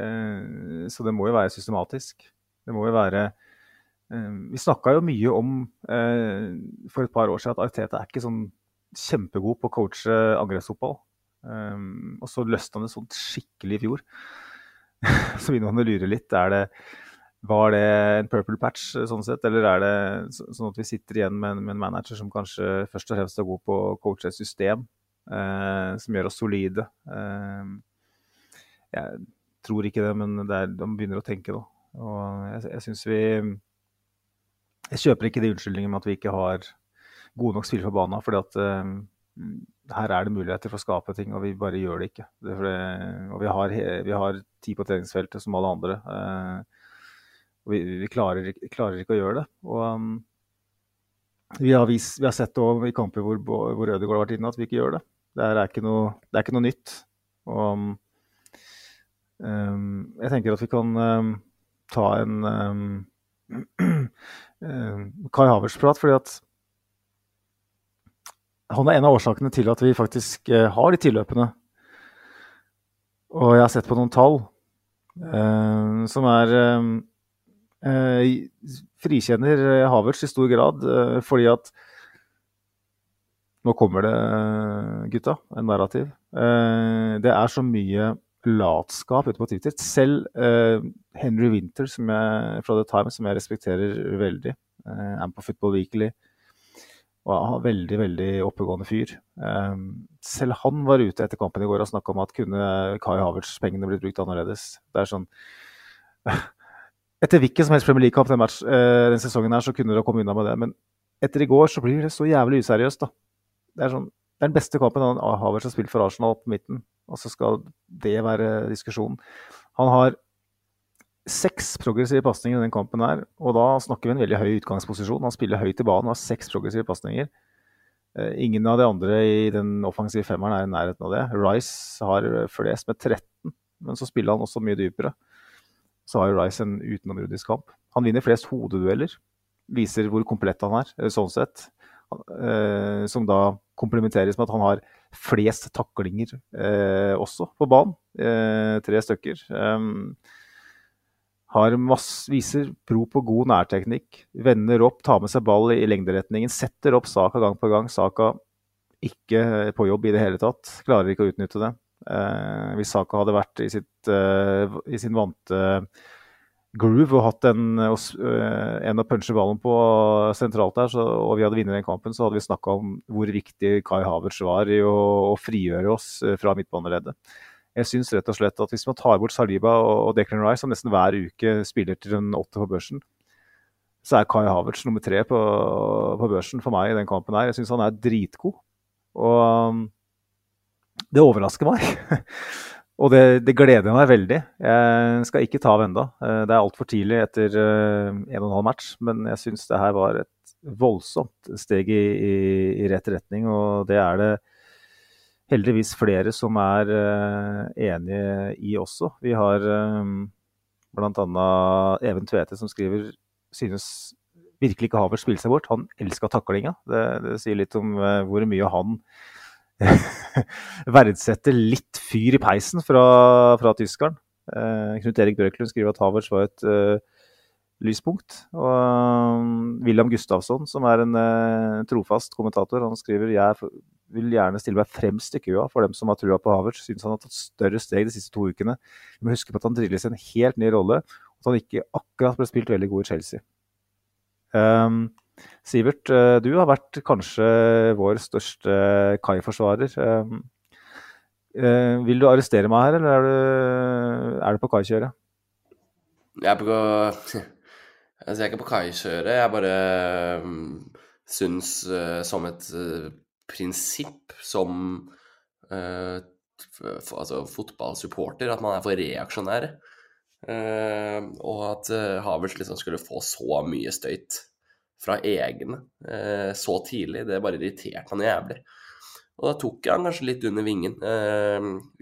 Eh, så det må jo være systematisk. Det må jo være eh, Vi snakka jo mye om eh, for et par år siden at Arteta er ikke sånn kjempegod på å coache angrepsfotball. Um, og så løste han det sånn skikkelig i fjor. så begynner man å lure litt. Er det, var det en purple patch sånn sett, eller er det sånn at vi sitter igjen med en, med en manager som kanskje først og fremst er god på å coache et system uh, som gjør oss solide? Uh, jeg tror ikke det, men det er, de begynner å tenke nå. Og jeg, jeg syns vi Jeg kjøper ikke de unnskyldningene med at vi ikke har gode nok spillere på banen. fordi at uh, her er det muligheter for å skape ting, og vi bare gjør det ikke. Det det, og vi har, vi har tid på treningsfeltet som alle andre. Uh, og vi, vi klarer, klarer, ikke å gjøre det. Og um, vi, har vist, vi, har sett det i kamper hvor, hvor Ødegaard har vært inne, at vi ikke gjør det. Det er ikke noe, er ikke noe nytt. Og um, jeg tenker at vi kan um, ta en Kai Havertz-prat, fordi at han er en av årsakene til at vi faktisk eh, har de tilløpene. Og jeg har sett på noen tall eh, som er eh, eh Frikjenner Havertz i stor grad eh, fordi at Nå kommer det, gutta, en narrativ. Eh, det er så mye latskap ute på Twitter. Selv Henry Winter jeg, fra The Times, som jeg respekterer veldig, er på Football Weekly og veldig veldig oppegående fyr. Um, selv han var ute etter kampen i går og snakka om at kunne Kai Havertz-pengene blitt brukt annerledes. Det er sånn Etter hvilken som helst Premier League-kamp den, uh, den, sesongen her, så kunne dere komme unna med det. Men etter i går så blir det så jævlig useriøst, da. Det er, sånn, det er den beste kampen Havertz har spilt for Arsenal på midten, og så skal det være diskusjonen. Han har seks progressive pasninger i den kampen her. Og da snakker vi en veldig høy utgangsposisjon. Han spiller høyt i banen og har seks progressive pasninger. Eh, ingen av de andre i den offensive femmeren er i nærheten av det. Rice har flest med 13, men så spiller han også mye dypere. Så har jo Rice en utenomjordisk kamp. Han vinner flest hodedueller. Viser hvor komplett han er, eh, sånn sett. Eh, som da komplementeres med at han har flest taklinger også på banen. Tre stykker. Har masse, viser pro på god nærteknikk. Vender opp, tar med seg ball i, lengderetningen. Setter opp Saka gang på gang. Saka ikke på jobb i det hele tatt. Klarer ikke å utnytte det. Eh, hvis Saka hadde vært i, sitt, eh, i sin vante groove og hatt en, eh, en å punche ballen på sentralt der, så, og vi hadde vunnet den kampen, så hadde vi snakka om hvor viktig Kai Havertz var i å, å frigjøre oss eh, fra midtbaneleddet. Jeg syns rett og slett at hvis man tar bort Saliba og Declan Rice, som nesten hver uke spiller til en åtte på børsen, så er Kai Havertz nummer tre på, på børsen for meg i den kampen her. Jeg syns han er dritgod. Og um, det overrasker meg. og det, det, gleder meg veldig. Jeg skal ikke ta av ennå. Eh, det er altfor tidlig etter eh, en og en halv match, men jeg syns det her var et voldsomt steg i, i, i rett retning, og det er det heldigvis flere som er uh, enige i også. Vi har um, bl.a. Even Tvete som skriver synes virkelig ikke Havert spiller seg bort. Han elska taklinga. Det, det, sier litt om uh, hvor mye han verdsetter litt fyr i peisen fra, fra tyskeren. Uh, Knut Erik Brøklund skriver at Havertz var et lyspunkt. Og um, William Gustavsson, som er en trofast kommentator, han skriver jeg vil gjerne stille meg fremst i køa for dem som har trua på Havertz. Syns han har tatt større steg de siste to ukene. Vi må huske på at han drilles en helt ny rolle, og at han ikke akkurat ble spilt veldig god i Chelsea. Um, Sivert, eh, du har vært kanskje vår største Kai-forsvarer. Um, uh, vil du arrestere meg her, eller er du, er du på Kai-kjøret? Jeg er på altså jeg er ikke på Kai-kjøret. Jeg bare um, syns uh, som et uh, prinsipp som uh, altså fotballsupporter at man er for reaksjonær. Uh, og at uh, Havels liksom skulle få så mye støyt fra egne uh, så tidlig, det bare irriterte han jævlig. Og da tok jeg han kanskje litt under vingen.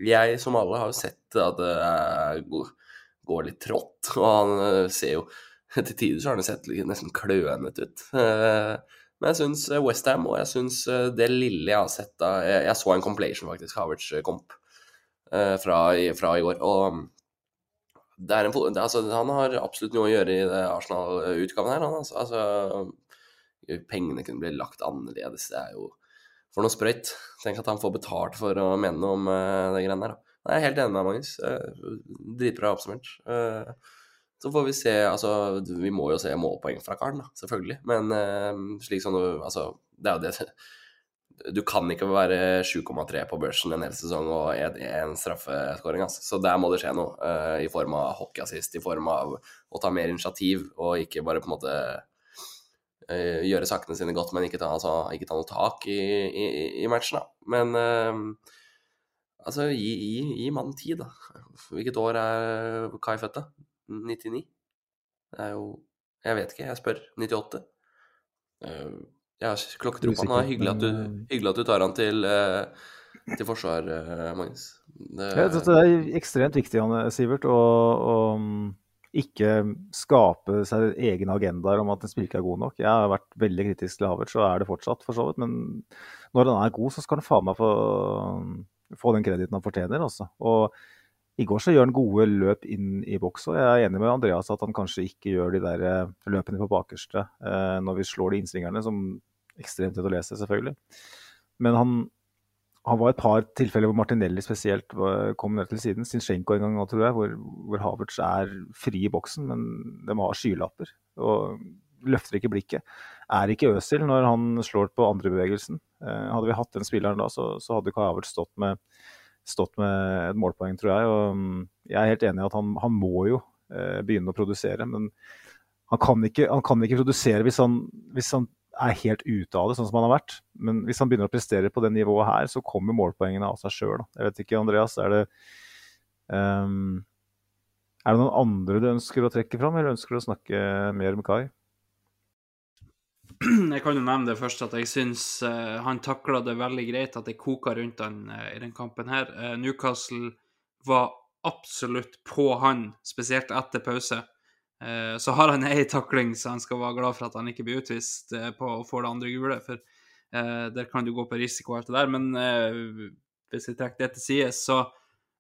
jeg, som alle, har jo sett at det går litt trått, og han ser jo Til tider så har han sett nesten klønete ut. Men jeg syns eh, Westham, og jeg syns eh, det lille jeg har sett da Jeg, jeg så en compilation, faktisk, Havertz-komp, eh, fra, fra, i går. Og det er en, det, altså, han har absolutt noe å gjøre i Arsenal-utgaven her. Han, altså, altså, pengene kunne bli lagt annerledes. Det er jo for noe sprøyt. Tenk at han får betalt for å mene noe om uh, det greiene der. Da. Jeg er helt enig med Magnus. Uh, dritbra oppsummert. Uh, så får vi se Altså, vi må jo se målpoeng fra karen, da, selvfølgelig. Men uh, slik som du Altså, det er jo det Du kan ikke være 7,3 på børsen en hel sesong og en straffeskåring, altså. Så der må det skje noe. Uh, I form av hockeyassist, i form av å ta mer initiativ, og ikke bare på en måte uh, gjøre sakene sine godt, men ikke ta, altså, ikke ta noe tak i, i, i matchen, da. Men altså, gi, gi, gi mannen tid, da. Hvilket år er Kai født, da? 99? Det er jo Jeg vet ikke, jeg spør. 98? Uh, jeg har klokketro på han. Hyggelig at, du, eh, hyggelig at du tar han til, uh, til forsvar, uh, Magnus. Det, ja, det er ekstremt viktig, Sivert, å, å mm, ikke skape seg egne agendaer om at en spiller ikke er god nok. Jeg har vært veldig kritisk til Havertz, og er det fortsatt, for så vidt. Men når han er god, så skal han faen meg få, få den krediten han fortjener. Også. Altså. Og i går så gjør han gode løp inn i boks. og Jeg er enig med Andreas at han kanskje ikke gjør de der eh, løpene på bakerste eh, når vi slår de innsvingerne, som ekstremt lett å lese, selvfølgelig. Men han, han var et par tilfeller hvor Martinelli spesielt kom ned til siden. Sinchenko en gang, tror jeg, hvor, hvor Havertz er fri i boksen, men de har skylapper og løfter ikke blikket. Er ikke Øzil når han slår på andrebevegelsen. Eh, hadde vi hatt den spilleren da, så, så hadde Kai Havertz stått med stått med et målpoeng, tror jeg. Og mm, jeg er helt enig i at han, han må jo eh, begynne å produsere. Men han kan ikke, han kan ikke produsere hvis han, hvis han, er helt ute av det, sånn som han har vært. Men hvis han begynner å prestere på det nivået her, så kommer målpoengene av seg sjøl. Jeg vet ikke, Andreas. Er det, um, er det noen andre du ønsker å trekke fram, eller ønsker du å snakke mer med Kai? jeg kan jo nevne det først at jeg syns uh, han takla det veldig greit, at det koka rundt han uh, i den kampen her. Uh, Newcastle var absolutt på han, spesielt etter pause. så har han ei takling, så han skal være glad for at han ikke blir utvist på å få det andre gule. For der kan du gå på risiko og alt det der. Men hvis jeg trekker det til side, så,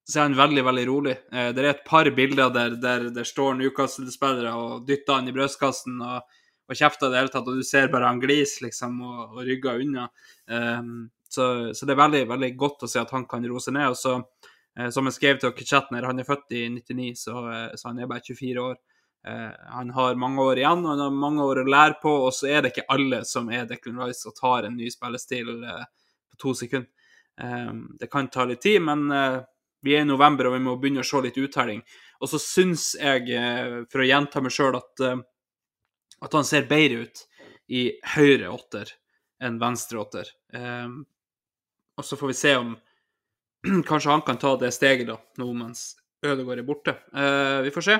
så, er han veldig, veldig rolig. det er et par bilder der, der står Newcastle-spillere og dytter han i brystkassen. og og kjefta i det hele tatt, og du ser bare han gliser liksom og, og rygger unna. Um, så, så, det er veldig veldig godt å se at han kan roe seg ned. og så, uh, Som jeg skrev til Chatner, han er født i 99, så, uh, så han er bare 24 år. Uh, han har mange år igjen og han har mange år å lære på, og så er det ikke alle som er Declan Rice og tar en ny spillestil på to sekunder. Um, det kan ta litt tid, men vi er i november og vi må begynne å se litt uttelling. Og så syns jeg, for å gjenta meg sjøl, at at han ser bedre ut i høyre åtter enn venstre åtter. Um, og så får vi se om kanskje han kan ta det steget da, nå mens Ødegaard er borte. Uh, vi får se.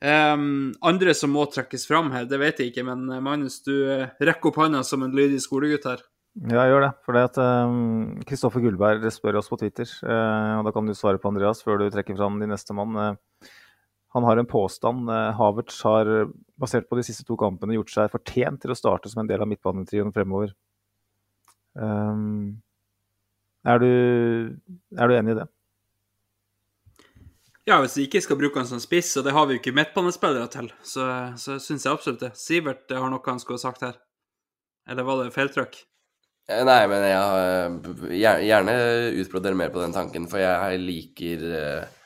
Um, andre som må trekkes fram her, det vet jeg ikke, men eh, Magnus, du uh, rekker opp hånda som en lydig skolegutt her. Ja, jeg gjør det. For Kristoffer um, Gullberg spør oss på Twitter, uh, og da kan du svare på Andreas før du trekker fram din neste mann. Han har en påstand. Eh, Havertz har, basert på de siste to kampene, gjort seg fortjent til å starte som en del av midtbanetrioen fremover. Um, er, du, er, du, enig i det? Ja, hvis vi ikke skal bruke han som spiss, og det har vi jo ikke midtbanespillere til, så, så syns jeg absolutt det. Sivert har noe han skulle ha sagt her. Eller var det feiltrykk? Eh, nei, men jeg har gjerne utbroder mer på den tanken, for jeg liker uh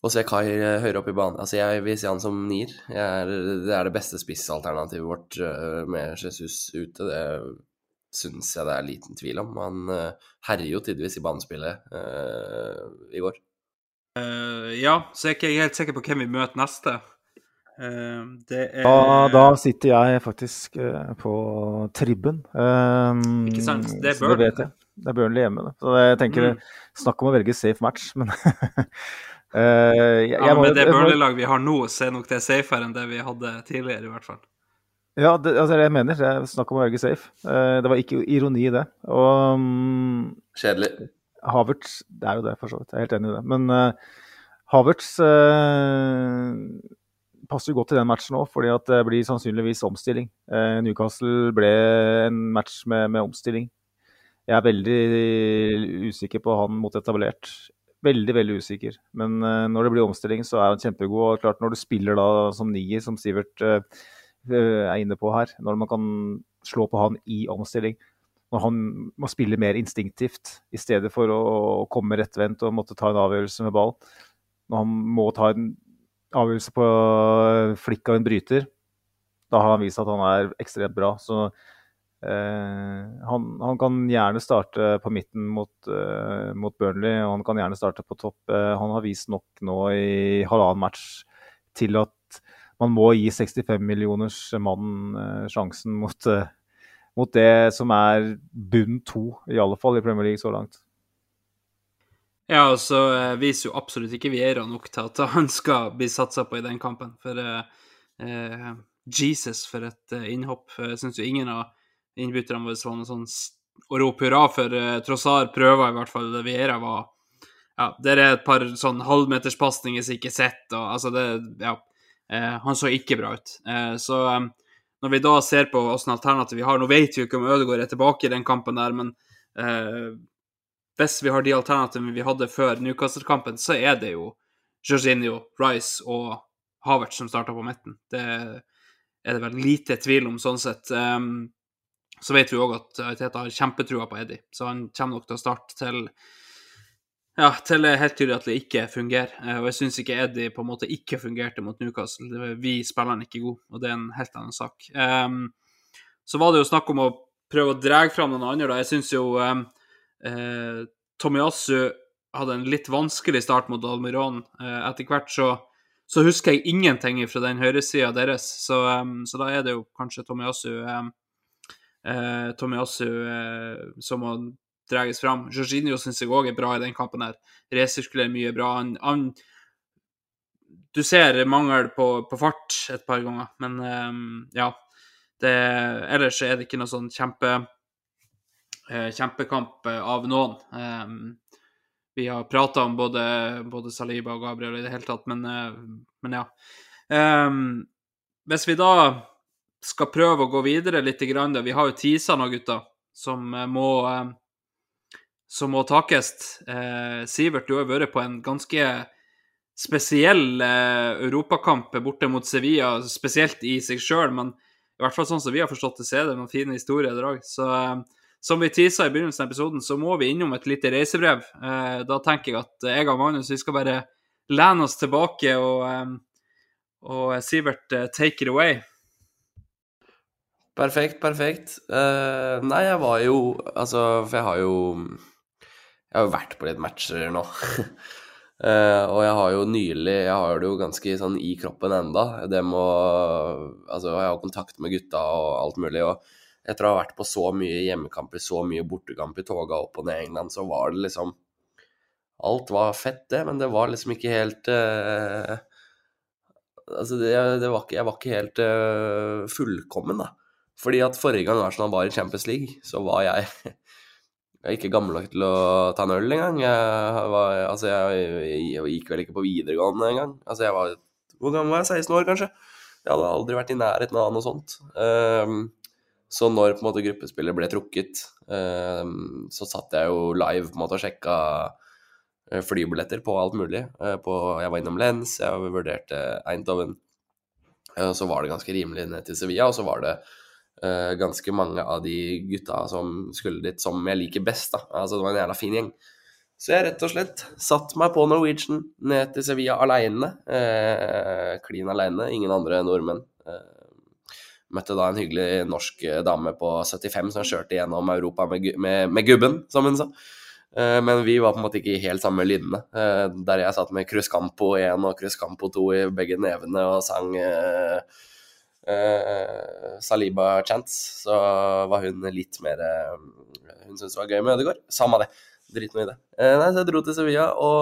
og se Kai eh, høyere opp i banen. Altså, jeg vil se han som nier. Er, det er det beste spissalternativet vårt uh, med Jesus ute. Det syns jeg det er liten tvil om. Han uh, herjer jo tidvis i banespillet uh, i går. ja, så jeg er ikke helt sikker på hvem vi møter neste. det er da, da, sitter jeg faktisk på tribben. ikke sant? Det er Burnley. Det, det, er Burnley hjemme. Da. Så jeg tenker, mm. Snakk om å velge safe match, men Uh, jeg, ja, med det Burnley-laget vi har nå, så er nok det safere enn det vi hadde tidligere, i hvert fall. Ja, det, altså, det jeg mener. Det er snakk om å velge safe. Uh, det var ikke ironi i det. Og um, Kjedelig. Havertz Det er jo det, for så vidt. Jeg er helt enig i det. Men uh, Havertz uh, passer jo godt til den matchen òg, fordi at det blir sannsynligvis omstilling. Newcastle ble en match med, med omstilling. Jeg er veldig usikker på han mot etablert. Veldig, veldig usikker. Men uh, når det blir omstilling, så er han kjempegod. Og klart når du spiller da som nier, som Sivert uh, er inne på her, når man kan slå på han i omstilling Når han må spille mer instinktivt i stedet for å, å komme rettvendt og måtte ta en avgjørelse med ball. Når han må ta en avgjørelse på flikk av en bryter, da har han vist at han er ekstremt bra. Så han, han, kan gjerne starte på midten mot, uh, mot, Burnley, og han kan gjerne starte på topp. Uh, han har vist nok nå i halvannen match til at man må gi 65 millioners mann uh, sjansen mot, mot, det som er bunn to, i alle fall i Premier League så langt. Ja, og så viser jo absolutt ikke Viera nok til at han skal bli satsa på i den kampen. For Jesus, for et innhopp. Jeg syns jo ingen av innbytterne våre var noe sånn å rope hurra for. Uh, Trossar prøver i hvert fall. Det Viera var Ja, det er et par sånn halvmeterspasninger som ikke sitter, og altså det Ja. Eh, han så ikke bra ut. Eh, så når vi da ser på hvilke alternativ vi har Nå vet vi jo ikke om Ødegaard er tilbake i den kampen der, men hvis vi har de alternativene vi hadde før Newcastle-kampen, så er det jo Jorginho, Rice og Havertz som starter på midten. Det er det vel lite tvil om, sånn sett. Um, så vet vi òg at Teta har kjempetrua på Eddie, så han kommer nok til å starte til ja, til helt tydelig at det ikke fungerer. Eh, og jeg syns ikke Eddie på en måte ikke fungerte mot Newcastle. Vi spiller han ikke god, og det er en helt annen sak. Um, så var det jo snakk om å prøve å dra fram noen andre, da. Jeg syns jo um, uh, Tomiyasu hadde en litt vanskelig start mot Almiron. Uh, etter hvert så, så, husker jeg ingenting fra den høyresida deres, så, um, så, da er det jo kanskje Tomiyasu um, eh, Tomiyasu eh, som må dras fram. Jorginho syns jeg òg er bra i den kampen. her. Resirkulerer mye bra. Han, han, du ser mangel på, på, fart et par ganger, men eh, ja. det, ellers er det ikke noe sånn kjempe, eh, kjempekamp eh, av noen. Um, vi har prata om både, både, Saliba og Gabriel i det hele tatt, men, eh, men ja. Hvis vi da skal prøve å gå videre litt, grann, vi har jo teasa nå, gutter, som må, som må takes. Eh, Sivert, du har vært på en ganske spesiell eh, europakamp borte mot Sevilla, spesielt i seg sjøl, men i hvert fall sånn som vi har forstått det, så er det noen fine historier i dag. Så eh, som vi tisa i begynnelsen av episoden, så må vi innom et lite reisebrev. Eh, da tenker jeg at jeg og Magnus vi skal bare lene oss tilbake og, eh, og Sivert, eh, take it away. Perfekt, perfekt. Uh, nei, jeg var jo Altså, for jeg har jo Jeg har jo vært på litt matcher nå. Uh, og jeg har jo nylig Jeg har det jo ganske sånn i kroppen enda. Det må Altså, jeg har kontakt med gutta og alt mulig. Og etter å ha vært på så mye hjemmekamper, så mye bortekamp i toga opp og ned England, så var det liksom Alt var fett, det, men det var liksom ikke helt uh, Altså, det, det, var ikke Jeg var ikke helt uh, fullkommen, da. Fordi at forrige gang Arsenal var i Champions League, så var jeg jeg er ikke gammel nok til å ta en øl engang. Jeg, var, altså jeg, jeg, gikk vel ikke på videregående engang. Altså jeg var Hvor gammel var jeg? 16 år, kanskje? Jeg hadde aldri vært i nærheten av noe sånt. Um, så når på en måte gruppespillet ble trukket, um, så satt jeg jo live på en måte og sjekka eh, flybilletter på alt mulig. Uh, på, jeg var innom Lens, jeg vurderte Eindhoven. Uh, så var det ganske rimelig ned til Sevilla, og så var det uh, ganske mange av de gutta som skulle dit, som jeg liker best. da. Altså Det var en jævla fin gjeng. Så jeg rett og slett satt meg på Norwegian ned til Sevilla aleine. Eh, klin aleine, ingen andre nordmenn. Eh, møtte da en hyggelig norsk dame på 75 som kjørte gjennom Europa med, med, med gubben, som hun sa. Eh, men vi var på en måte ikke helt samme. Eh, der jeg satt med Cruz Campo 1 og Cruz Campo 2 i begge nevene og sang eh, uh, Saliba Chance, så var hun litt mer uh, Hun syntes det var gøy med Ødegaard. Samme det. Drit nå i det. Uh, nei, så jeg dro til Sevilla og,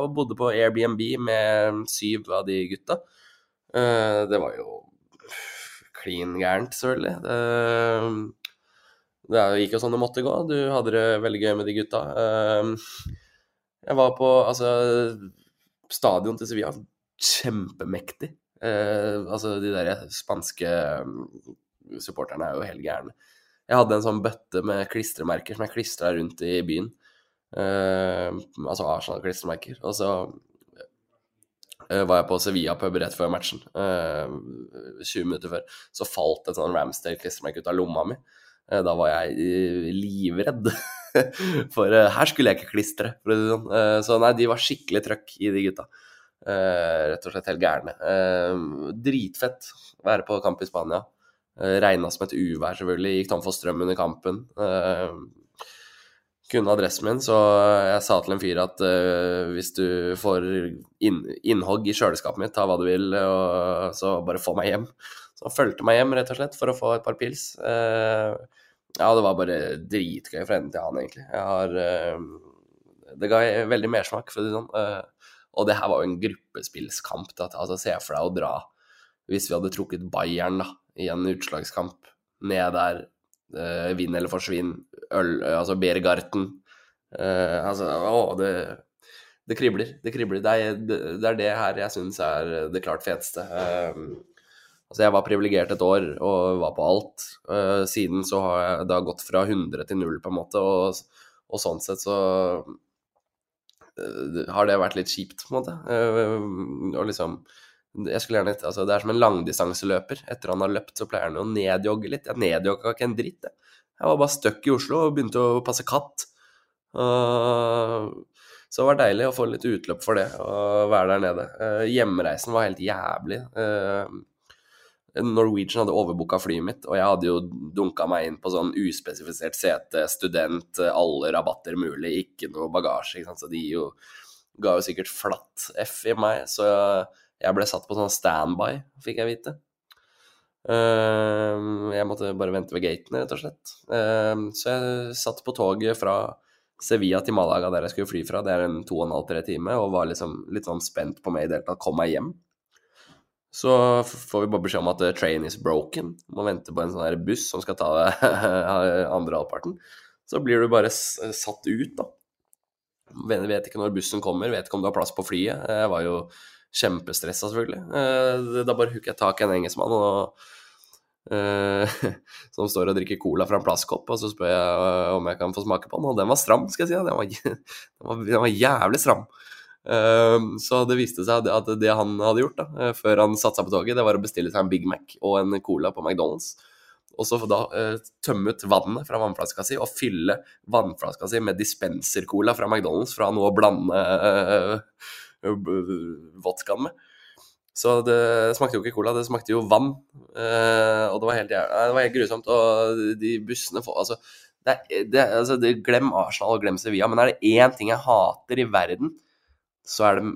og, bodde på Airbnb med syv av de gutta. det var jo klin gærent, selvfølgelig. Det, det gikk jo sånn det måtte gå. Du hadde det veldig gøy med de gutta. jeg var på altså Stadion til Sevilla, kjempemektig. Eh, altså, de der spanske mm, supporterne er jo helt gærne. Jeg hadde en sånn bøtte med klistremerker som jeg klistra rundt i byen. Eh, altså Arsenal-klistremerker. Og så eh, var jeg på Sevilla pub rett før matchen, 20 eh, minutter før. Så falt et sånn Ramsdale-klistremerke ut av lomma mi. Da var jeg livredd. For her skulle jeg ikke klistre, for å si det sånn. Så nei, de var skikkelig trøkk i de gutta. Uh, rett og slett helt gærne. Uh, dritfett å være på kamp i Spania. Uh, Regna som et uvær, selvfølgelig. Gikk tom for strøm under kampen. Kunne adressen min, så jeg sa til en fyr at hvis du får inn, innhogg i kjøleskapet mitt, ta hva du vil, og så bare få meg hjem. Så han fulgte meg hjem, rett og slett, for å få et par pils. ja, det var bare dritgøy fra ende til annen, egentlig. Jeg har Det ga veldig mersmak, for å si det sånn. Og det her var jo en gruppespillskamp. Da. Altså, Se for deg å dra hvis vi hadde trukket Bayern da, i en utslagskamp ned der. eh, vinn eller forsvinn. Øl, uh, altså Bergarten. eh, altså, å, det, det kribler. Det kribler. Det er det, er det her jeg syns er det klart feteste. Eh, altså, jeg var privilegert et år og var på alt. siden så har jeg da gått fra 100 til 0, på en måte, og, og sånn sett så Eh, har det vært litt kjipt, på en måte. Eh, og liksom jeg skulle gjerne, altså Det er som en langdistanseløper. Etter han har løpt, så pleier han å nedjogge litt. Jeg nedjogga ikke en dritt, jeg. Jeg var bare stuck i Oslo og begynte å passe katt. så det var deilig å få litt utløp for det, og være der nede. Eh, hjemreisen var helt jævlig. Norwegian hadde overbooka flyet mitt, og jeg hadde jo dunka meg inn på sånn uspesifisert sete, student, alle rabatter mulig, ikke noe bagasje, ikke sant? så de jo ga jo sikkert flatt F i meg, så jeg ble satt på sånn standby, fikk jeg vite. Ehm, jeg måtte bare vente ved gaten, rett og slett. Ehm, så jeg satt på toget fra Sevilla til Malaga, der jeg skulle fly fra. Det er en to og en halv, tre time, og var liksom litt sånn spent på meg i det hele tatt. Kom meg hjem. Så får vi bare beskjed om at eh, train is broken. Må vente på en sånn her buss som skal ta andre halvparten. Så blir du bare satt ut, da. Vet ikke når bussen kommer, vet ikke om du har plass på flyet. Jeg var jo kjempestressa, selvfølgelig. Eh, Da bare hooker jeg tak i en engelskmann og, uh, som står og drikker cola fra en plastkopp, og så spør jeg eh, om jeg kan få smake på den, og den var stram, skal jeg si. Den var, den var, den var jævlig stram. Eh, Så det viste seg at- det han hadde gjort da, eh, før han satte seg på toget, det var å bestille seg en Big Mac og en cola på McDonald's. Og så da eh, tømme ut vannet fra vannflaska si og fylle vannflaska si med dispenser-cola fra McDonald's ha noe å blande eh, vodkaen med. Så det smakte jo ikke cola, det smakte jo vann. Eh, og det var helt, det var helt grusomt. Og de bussene får Altså, det det, altså glem Arsenal og glem Sevilla, men er det én ting jeg hater i verden, så er det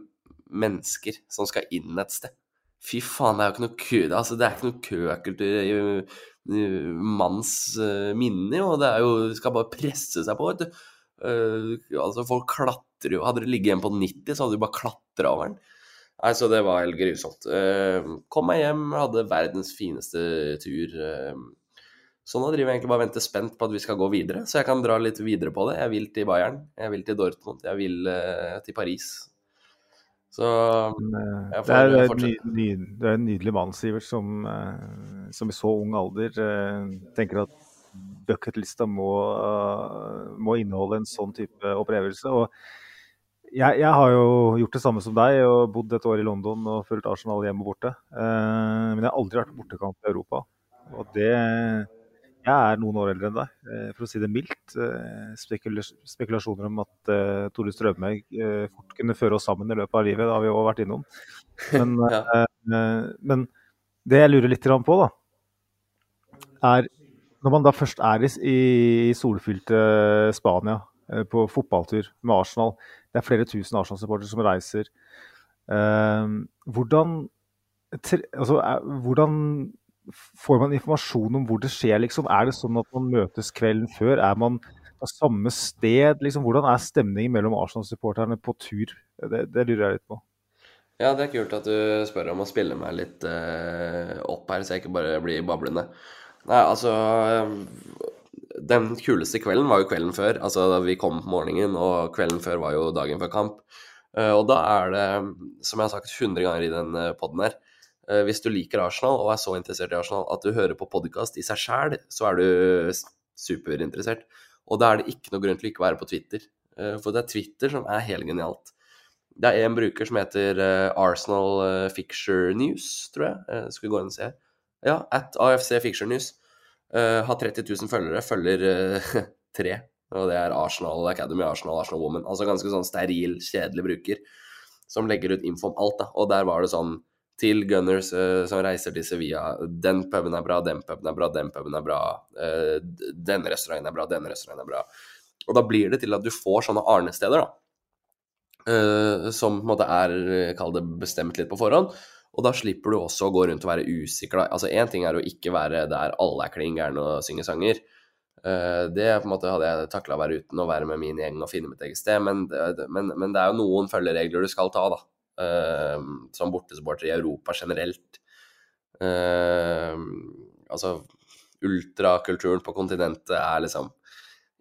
mennesker som skal inn et sted. Fy faen, det er jo ikke noe kø, altså, det er ikke noe køkultur i manns eh, minne, og Det er jo det skal bare presse seg på, vet du. Uh, altså, folk klatrer jo Hadde det ligget en på 90, så hadde du bare klatra over den. Nei, så det var helt grusomt. Uh, kom meg hjem, hadde verdens fineste tur. Uh, så nå driver jeg egentlig bare og venter spent på at vi skal gå videre, så jeg kan dra litt videre på det. Jeg vil til Bayern, jeg vil til Dortmund, jeg vil til Paris. Så eh, Jeg får det, er, det, er ny, fortsette. ny, det er en nydelig mann, Sivert, som, eh, som i så ung alder eh, tenker at bucketlista må, må inneholde en sånn type opplevelse. Og jeg, jeg har jo gjort det samme som deg og bodd et år i London og fulgt Arsenal hjem og borte. Men jeg har aldri vært bortekamp i Europa. Og det Jeg er noen år eldre enn deg, eh, for å si det mildt. Eh, spekulasjoner om at eh, Tore Strømøy fort kunne føre oss sammen i løpet av livet, det har vi òg vært innom. Men, Ja. men det jeg lurer litt på, da, er når man da først er i, solfylte Spania på fotballtur med Arsenal, det er flere tusen Arsenal-supportere som reiser. Hvordan, altså, hvordan får man informasjon om hvor det skjer, liksom? Er det sånn at man møtes kvelden før? Er man på samme sted? Liksom? Hvordan er stemningen mellom Arsenal-supporterne på tur? Det, det lurer jeg litt på. Ja, det er kult at du spør om å spille meg litt uh, opp her, så jeg ikke bare blir bablende. Nei, altså eh, Den kuleste kvelden var jo kvelden før. Altså da vi kom på morgenen, og kvelden før var jo dagen før kamp. Uh, og da er det, som jeg har sagt 100 ganger i den poden her Hvis du liker Arsenal og er så interessert i Arsenal at du hører på podkast i seg sjæl, så er du superinteressert. Og da er det ikke noe grunn til å ikke være på Twitter. Eh, for det er Twitter som er helt genialt. Det er en bruker som heter eh, Arsenal eh, Fixture News, tror jeg. Skal vi gå inn og se. Ja, at AFC Fixture News. Eh, har 30 000 følgere, følger eh, tre. Og det er Arsenal Academy, Arsenal, Arsenal Woman. Altså ganske sånn steril, kjedelig bruker. Som legger ut info om alt, da. Og der var det sånn til Gunners uh, som reiser til Sevilla. Den puben er bra, den puben er bra, den puben er bra. Uh, denne restauranten er bra, denne restauranten er bra. Og da blir det til at du får sånne arnesteder, da. Uh, som på en måte er, kall det, bestemt litt på forhånd. Og da slipper du også å gå rundt og være usikker. da. Altså Én ting er å ikke være der alle er klin gærne og synger sanger. Det på en måte hadde jeg takla å være uten å være med min gjeng og finne mitt eget sted, men men, men det er jo noen følgeregler du skal ta, da. Eh, som bortesupporter i Europa generelt. Eh, altså ultrakulturen på kontinentet er liksom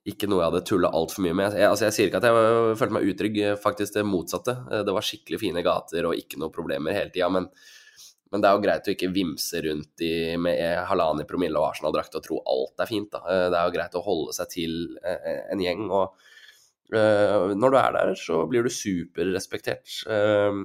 ikke noe jeg hadde tulla altfor mye med. Jeg, altså, jeg sier ikke at jeg følte meg utrygg, faktisk det motsatte. Eh, Det var skikkelig fine gater og ikke noe problemer hele tida, men, men det er jo greit å ikke vimse rundt i, med halvannen i promille og Arsenal-drakt og tro alt er fint. Da. Det er jo greit å holde seg til en gjeng. og når du er der, så blir du superrespektert. Eh,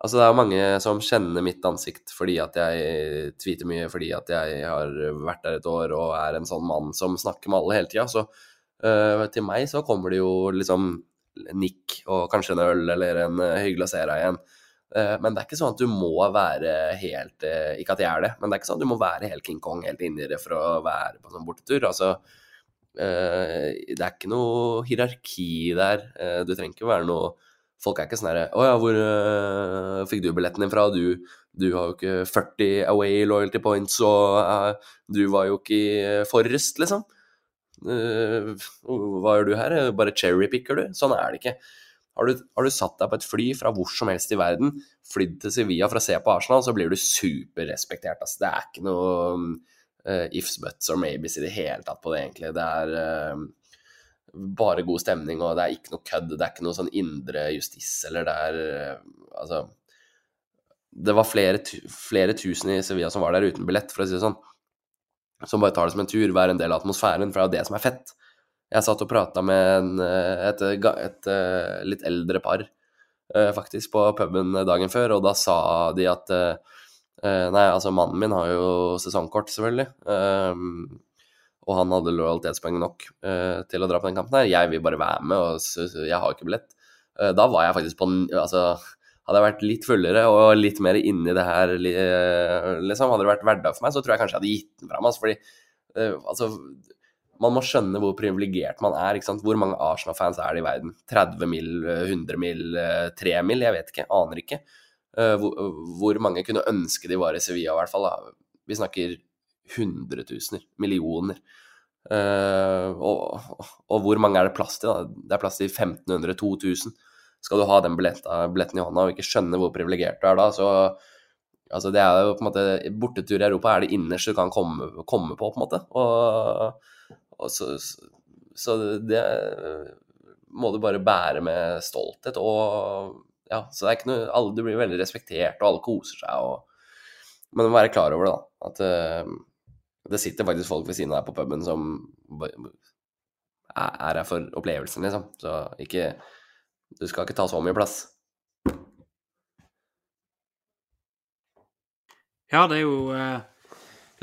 Altså, det er mange som kjenner mitt ansikt fordi at jeg tweeter mye, fordi at jeg har vært der et år og er en sånn mann som snakker med alle hele tida. Så øh, til meg så kommer det jo liksom nikk og kanskje en øl eller en hyggelig å se deg igjen. Eh, men det er ikke sånn at du må være helt eh, Ikke at jeg er det, men det er ikke sånn at du må være helt King Kong helt inni det for å være på sånn bortetur. Altså, eh, det er ikke noe hierarki der. Eh, du trenger ikke være noe Folk er ikke sånn herre Å ja, hvor uh, fikk du billetten din fra? Du, du har jo ikke 40 away loyalty points, og uh, du var jo ikke i Forrest, liksom. Uh, hva gjør du her? Bare cherrypicker du? Sånn er det ikke. Har du, har du satt deg på et fly fra hvor som helst i verden, flydd til Sevilla for å se på Arsenal, så blir du superrespektert. Altså. Det er ikke noe uh, ifs, buts or maybes i det hele tatt på det, egentlig. Det er uh, bare god stemning, og det er ikke noe kødd. Det er ikke noe sånn indre justis, eller det er uh, Altså Det var flere, flere tusen i Sevilla som var der uten billett, for å si det sånn. Som bare tar det som en tur, være en del av atmosfæren, for det er jo det som er fett. Jeg satt og prata med en, et, et, et, litt eldre par faktisk på puben dagen før, og da sa de at Nei, altså mannen min har jo sesongkort, selvfølgelig. Og han hadde lojalitetspoeng nok til å dra på den kampen her. Jeg vil bare være med, og jeg har ikke billett. Da var jeg faktisk på Altså, hadde jeg vært litt fullere og litt mer inni det her, liksom, hadde det vært hverdag for meg, så tror jeg kanskje jeg hadde gitt den fra meg. Altså, fordi altså man må skjønne hvor privilegert man er. ikke sant? Hvor mange Arsenal-fans er det i verden? 30 mil, 100 mil, 3 mil? Jeg vet ikke, aner ikke. Hvor, hvor mange kunne ønske de var i Sevilla, i hvert fall. Da. Vi snakker hundretusener, millioner. Og, og, hvor mange er det plass til? da? Det er plass til 1500-2000. Skal du ha den billetten, i hånda og ikke skjønne hvor privilegert du er da, så altså det er jo på en måte Bortetur i Europa er det innerste du kan komme, komme på, på en måte. Og så, så, det må du bare bære med stolthet. Og ja, så det er ikke noe alle, Du blir veldig respektert, og alle koser seg. Og, men du må være klar over det, da. At uh, det sitter faktisk folk ved siden av deg på puben som er her for opplevelsen, liksom. Så ikke Du skal ikke ta så mye plass. Ja, det er jo eh,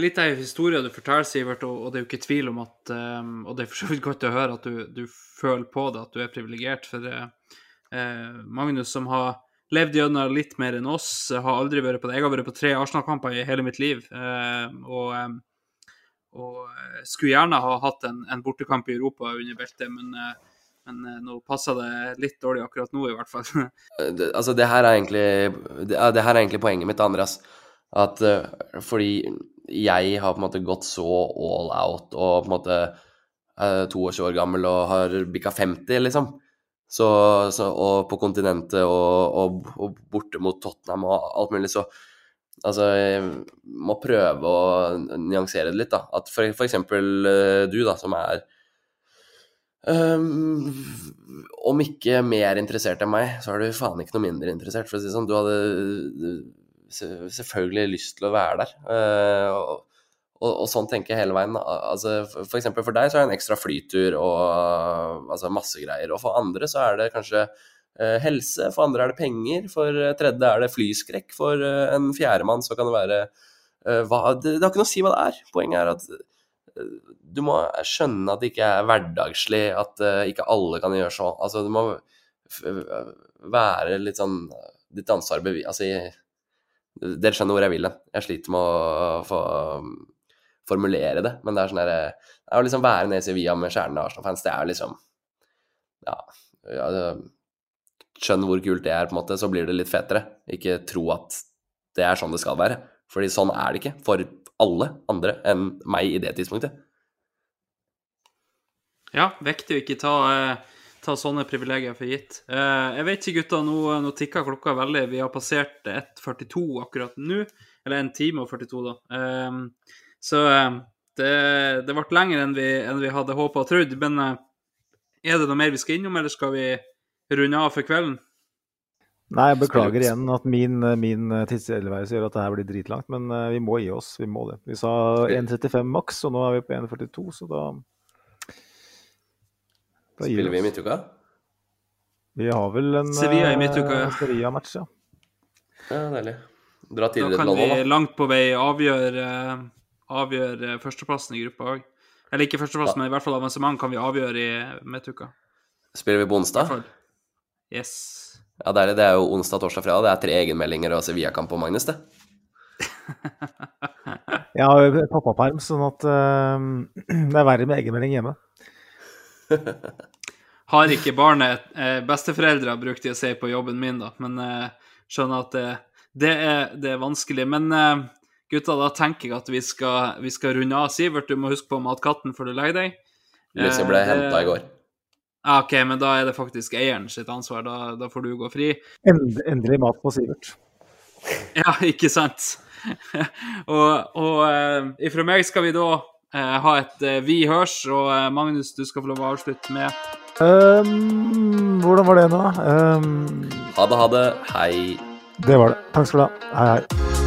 litt av historien du forteller, Sivert, og, det er jo ikke tvil om at eh, Og det er for så vidt godt å høre at du, du, føler på det, at du er privilegert. For uh, Magnus, som har levd gjennom litt mer enn oss, har aldri vært på det. Jeg har vært på tre Arsenal-kamper i hele mitt liv. Uh, og, og, skulle gjerne ha hatt en, en, bortekamp i Europa under beltet, men uh, men nå passer det litt dårlig akkurat nå, i hvert fall. det, altså, det her er egentlig, det, det her er egentlig poenget mitt, Andreas. At uh, fordi jeg har på en måte gått så all out og på en måte er 22 år gammel og har bikka 50, liksom. Så, så, og på kontinentet og, og, og, borte mot Tottenham og alt mulig, så Altså, jeg må prøve å nyansere det litt, da. At for, for eksempel eh, du, da, som er um, Om ikke mer interessert enn meg, så er du faen ikke noe mindre interessert, for å si det sånn. Du hadde selvfølgelig lyst til å være der. Uh, og, og, og, sånn tenker jeg hele veien. Altså, for eksempel for deg så er det en ekstra flytur og altså masse greier. Og for andre så er det kanskje uh, helse, for andre er det penger, for tredje er det flyskrekk, for uh, en fjerdemann så kan det være hva, det, det, har ikke noe å si hva det er. Poenget er at du må skjønne at det ikke er hverdagslig, at ikke alle kan gjøre sånn. Altså, du må være litt sånn Ditt ansvar bevis... Altså, dere skjønner hvor jeg vil hen. Jeg sliter med å få formulere det, men det er sånn derre Det er å liksom være nede i Sevilla med stjernene Arsenal-fans, det er liksom Ja. ja skjønn hvor kult det er, på en måte, så blir det litt fetere. Ikke tro at det er sånn det skal være. Fordi sånn er det ikke for alle andre enn meg i det tidspunktet. Ja, viktig å ikke ta eh ta sånne privilegier for gitt. Eh, jeg vet ikke, gutta, nå, nå tikker klokka veldig. Vi har passert 1.42 akkurat nå. Eller 1 time og 42, da. Eh, så eh, det, det ble lenger enn vi, enn vi hadde håpa og trodd. Men er det noe mer vi skal innom, eller skal vi runde av for kvelden? Nei, jeg beklager igjen at min, min tidstilværelse gjør at det her blir dritlangt, men vi må gi oss. Vi må det. Vi sa 1.35 maks, og nå er vi på 1.42, så da Spiller vi i midtuka? Vi har vel en Sevilla i midtuka, ja. Sevilla-match, ja. Ja, Deilig. Dra tidligere til London, da. Da kan vi langt på vei avgjøre, avgjøre førsteplassen i gruppa òg. Eller ikke førsteplassen, men i hvert fall avansement kan vi avgjøre i midtuka. Spiller vi på onsdag? Yes. Ja, deilig. Det er jo onsdag, torsdag, fredag. Det er tre egenmeldinger og Sevilla-kamp på Magnus, det. jeg har jo pappaperm, sånn at uh, det er verre med egenmelding hjemme. Har ikke barnet eh, besteforeldre, brukte jeg å si på jobben min, da. Men eh, skjønner at det, det, er, det, er, vanskelig. Men eh, gutta, da tenker jeg at vi skal, vi skal runde av. Sivert, du må huske på matkatten før du legger deg. Lucy ble eh, henta i går. Ja, OK, men da er det faktisk eieren sitt ansvar. Da, da får du gå fri. End, endelig mat på Sivert. Ja, ikke sant? og og eh, ifra meg skal vi da eh, ha et eh, Vi hørs, og eh, Magnus, du skal få lov å avslutte med um, hvordan var det nå? Um, Ha det, ha det. Hei. det var det. Takk skal du ha. Hei, hei.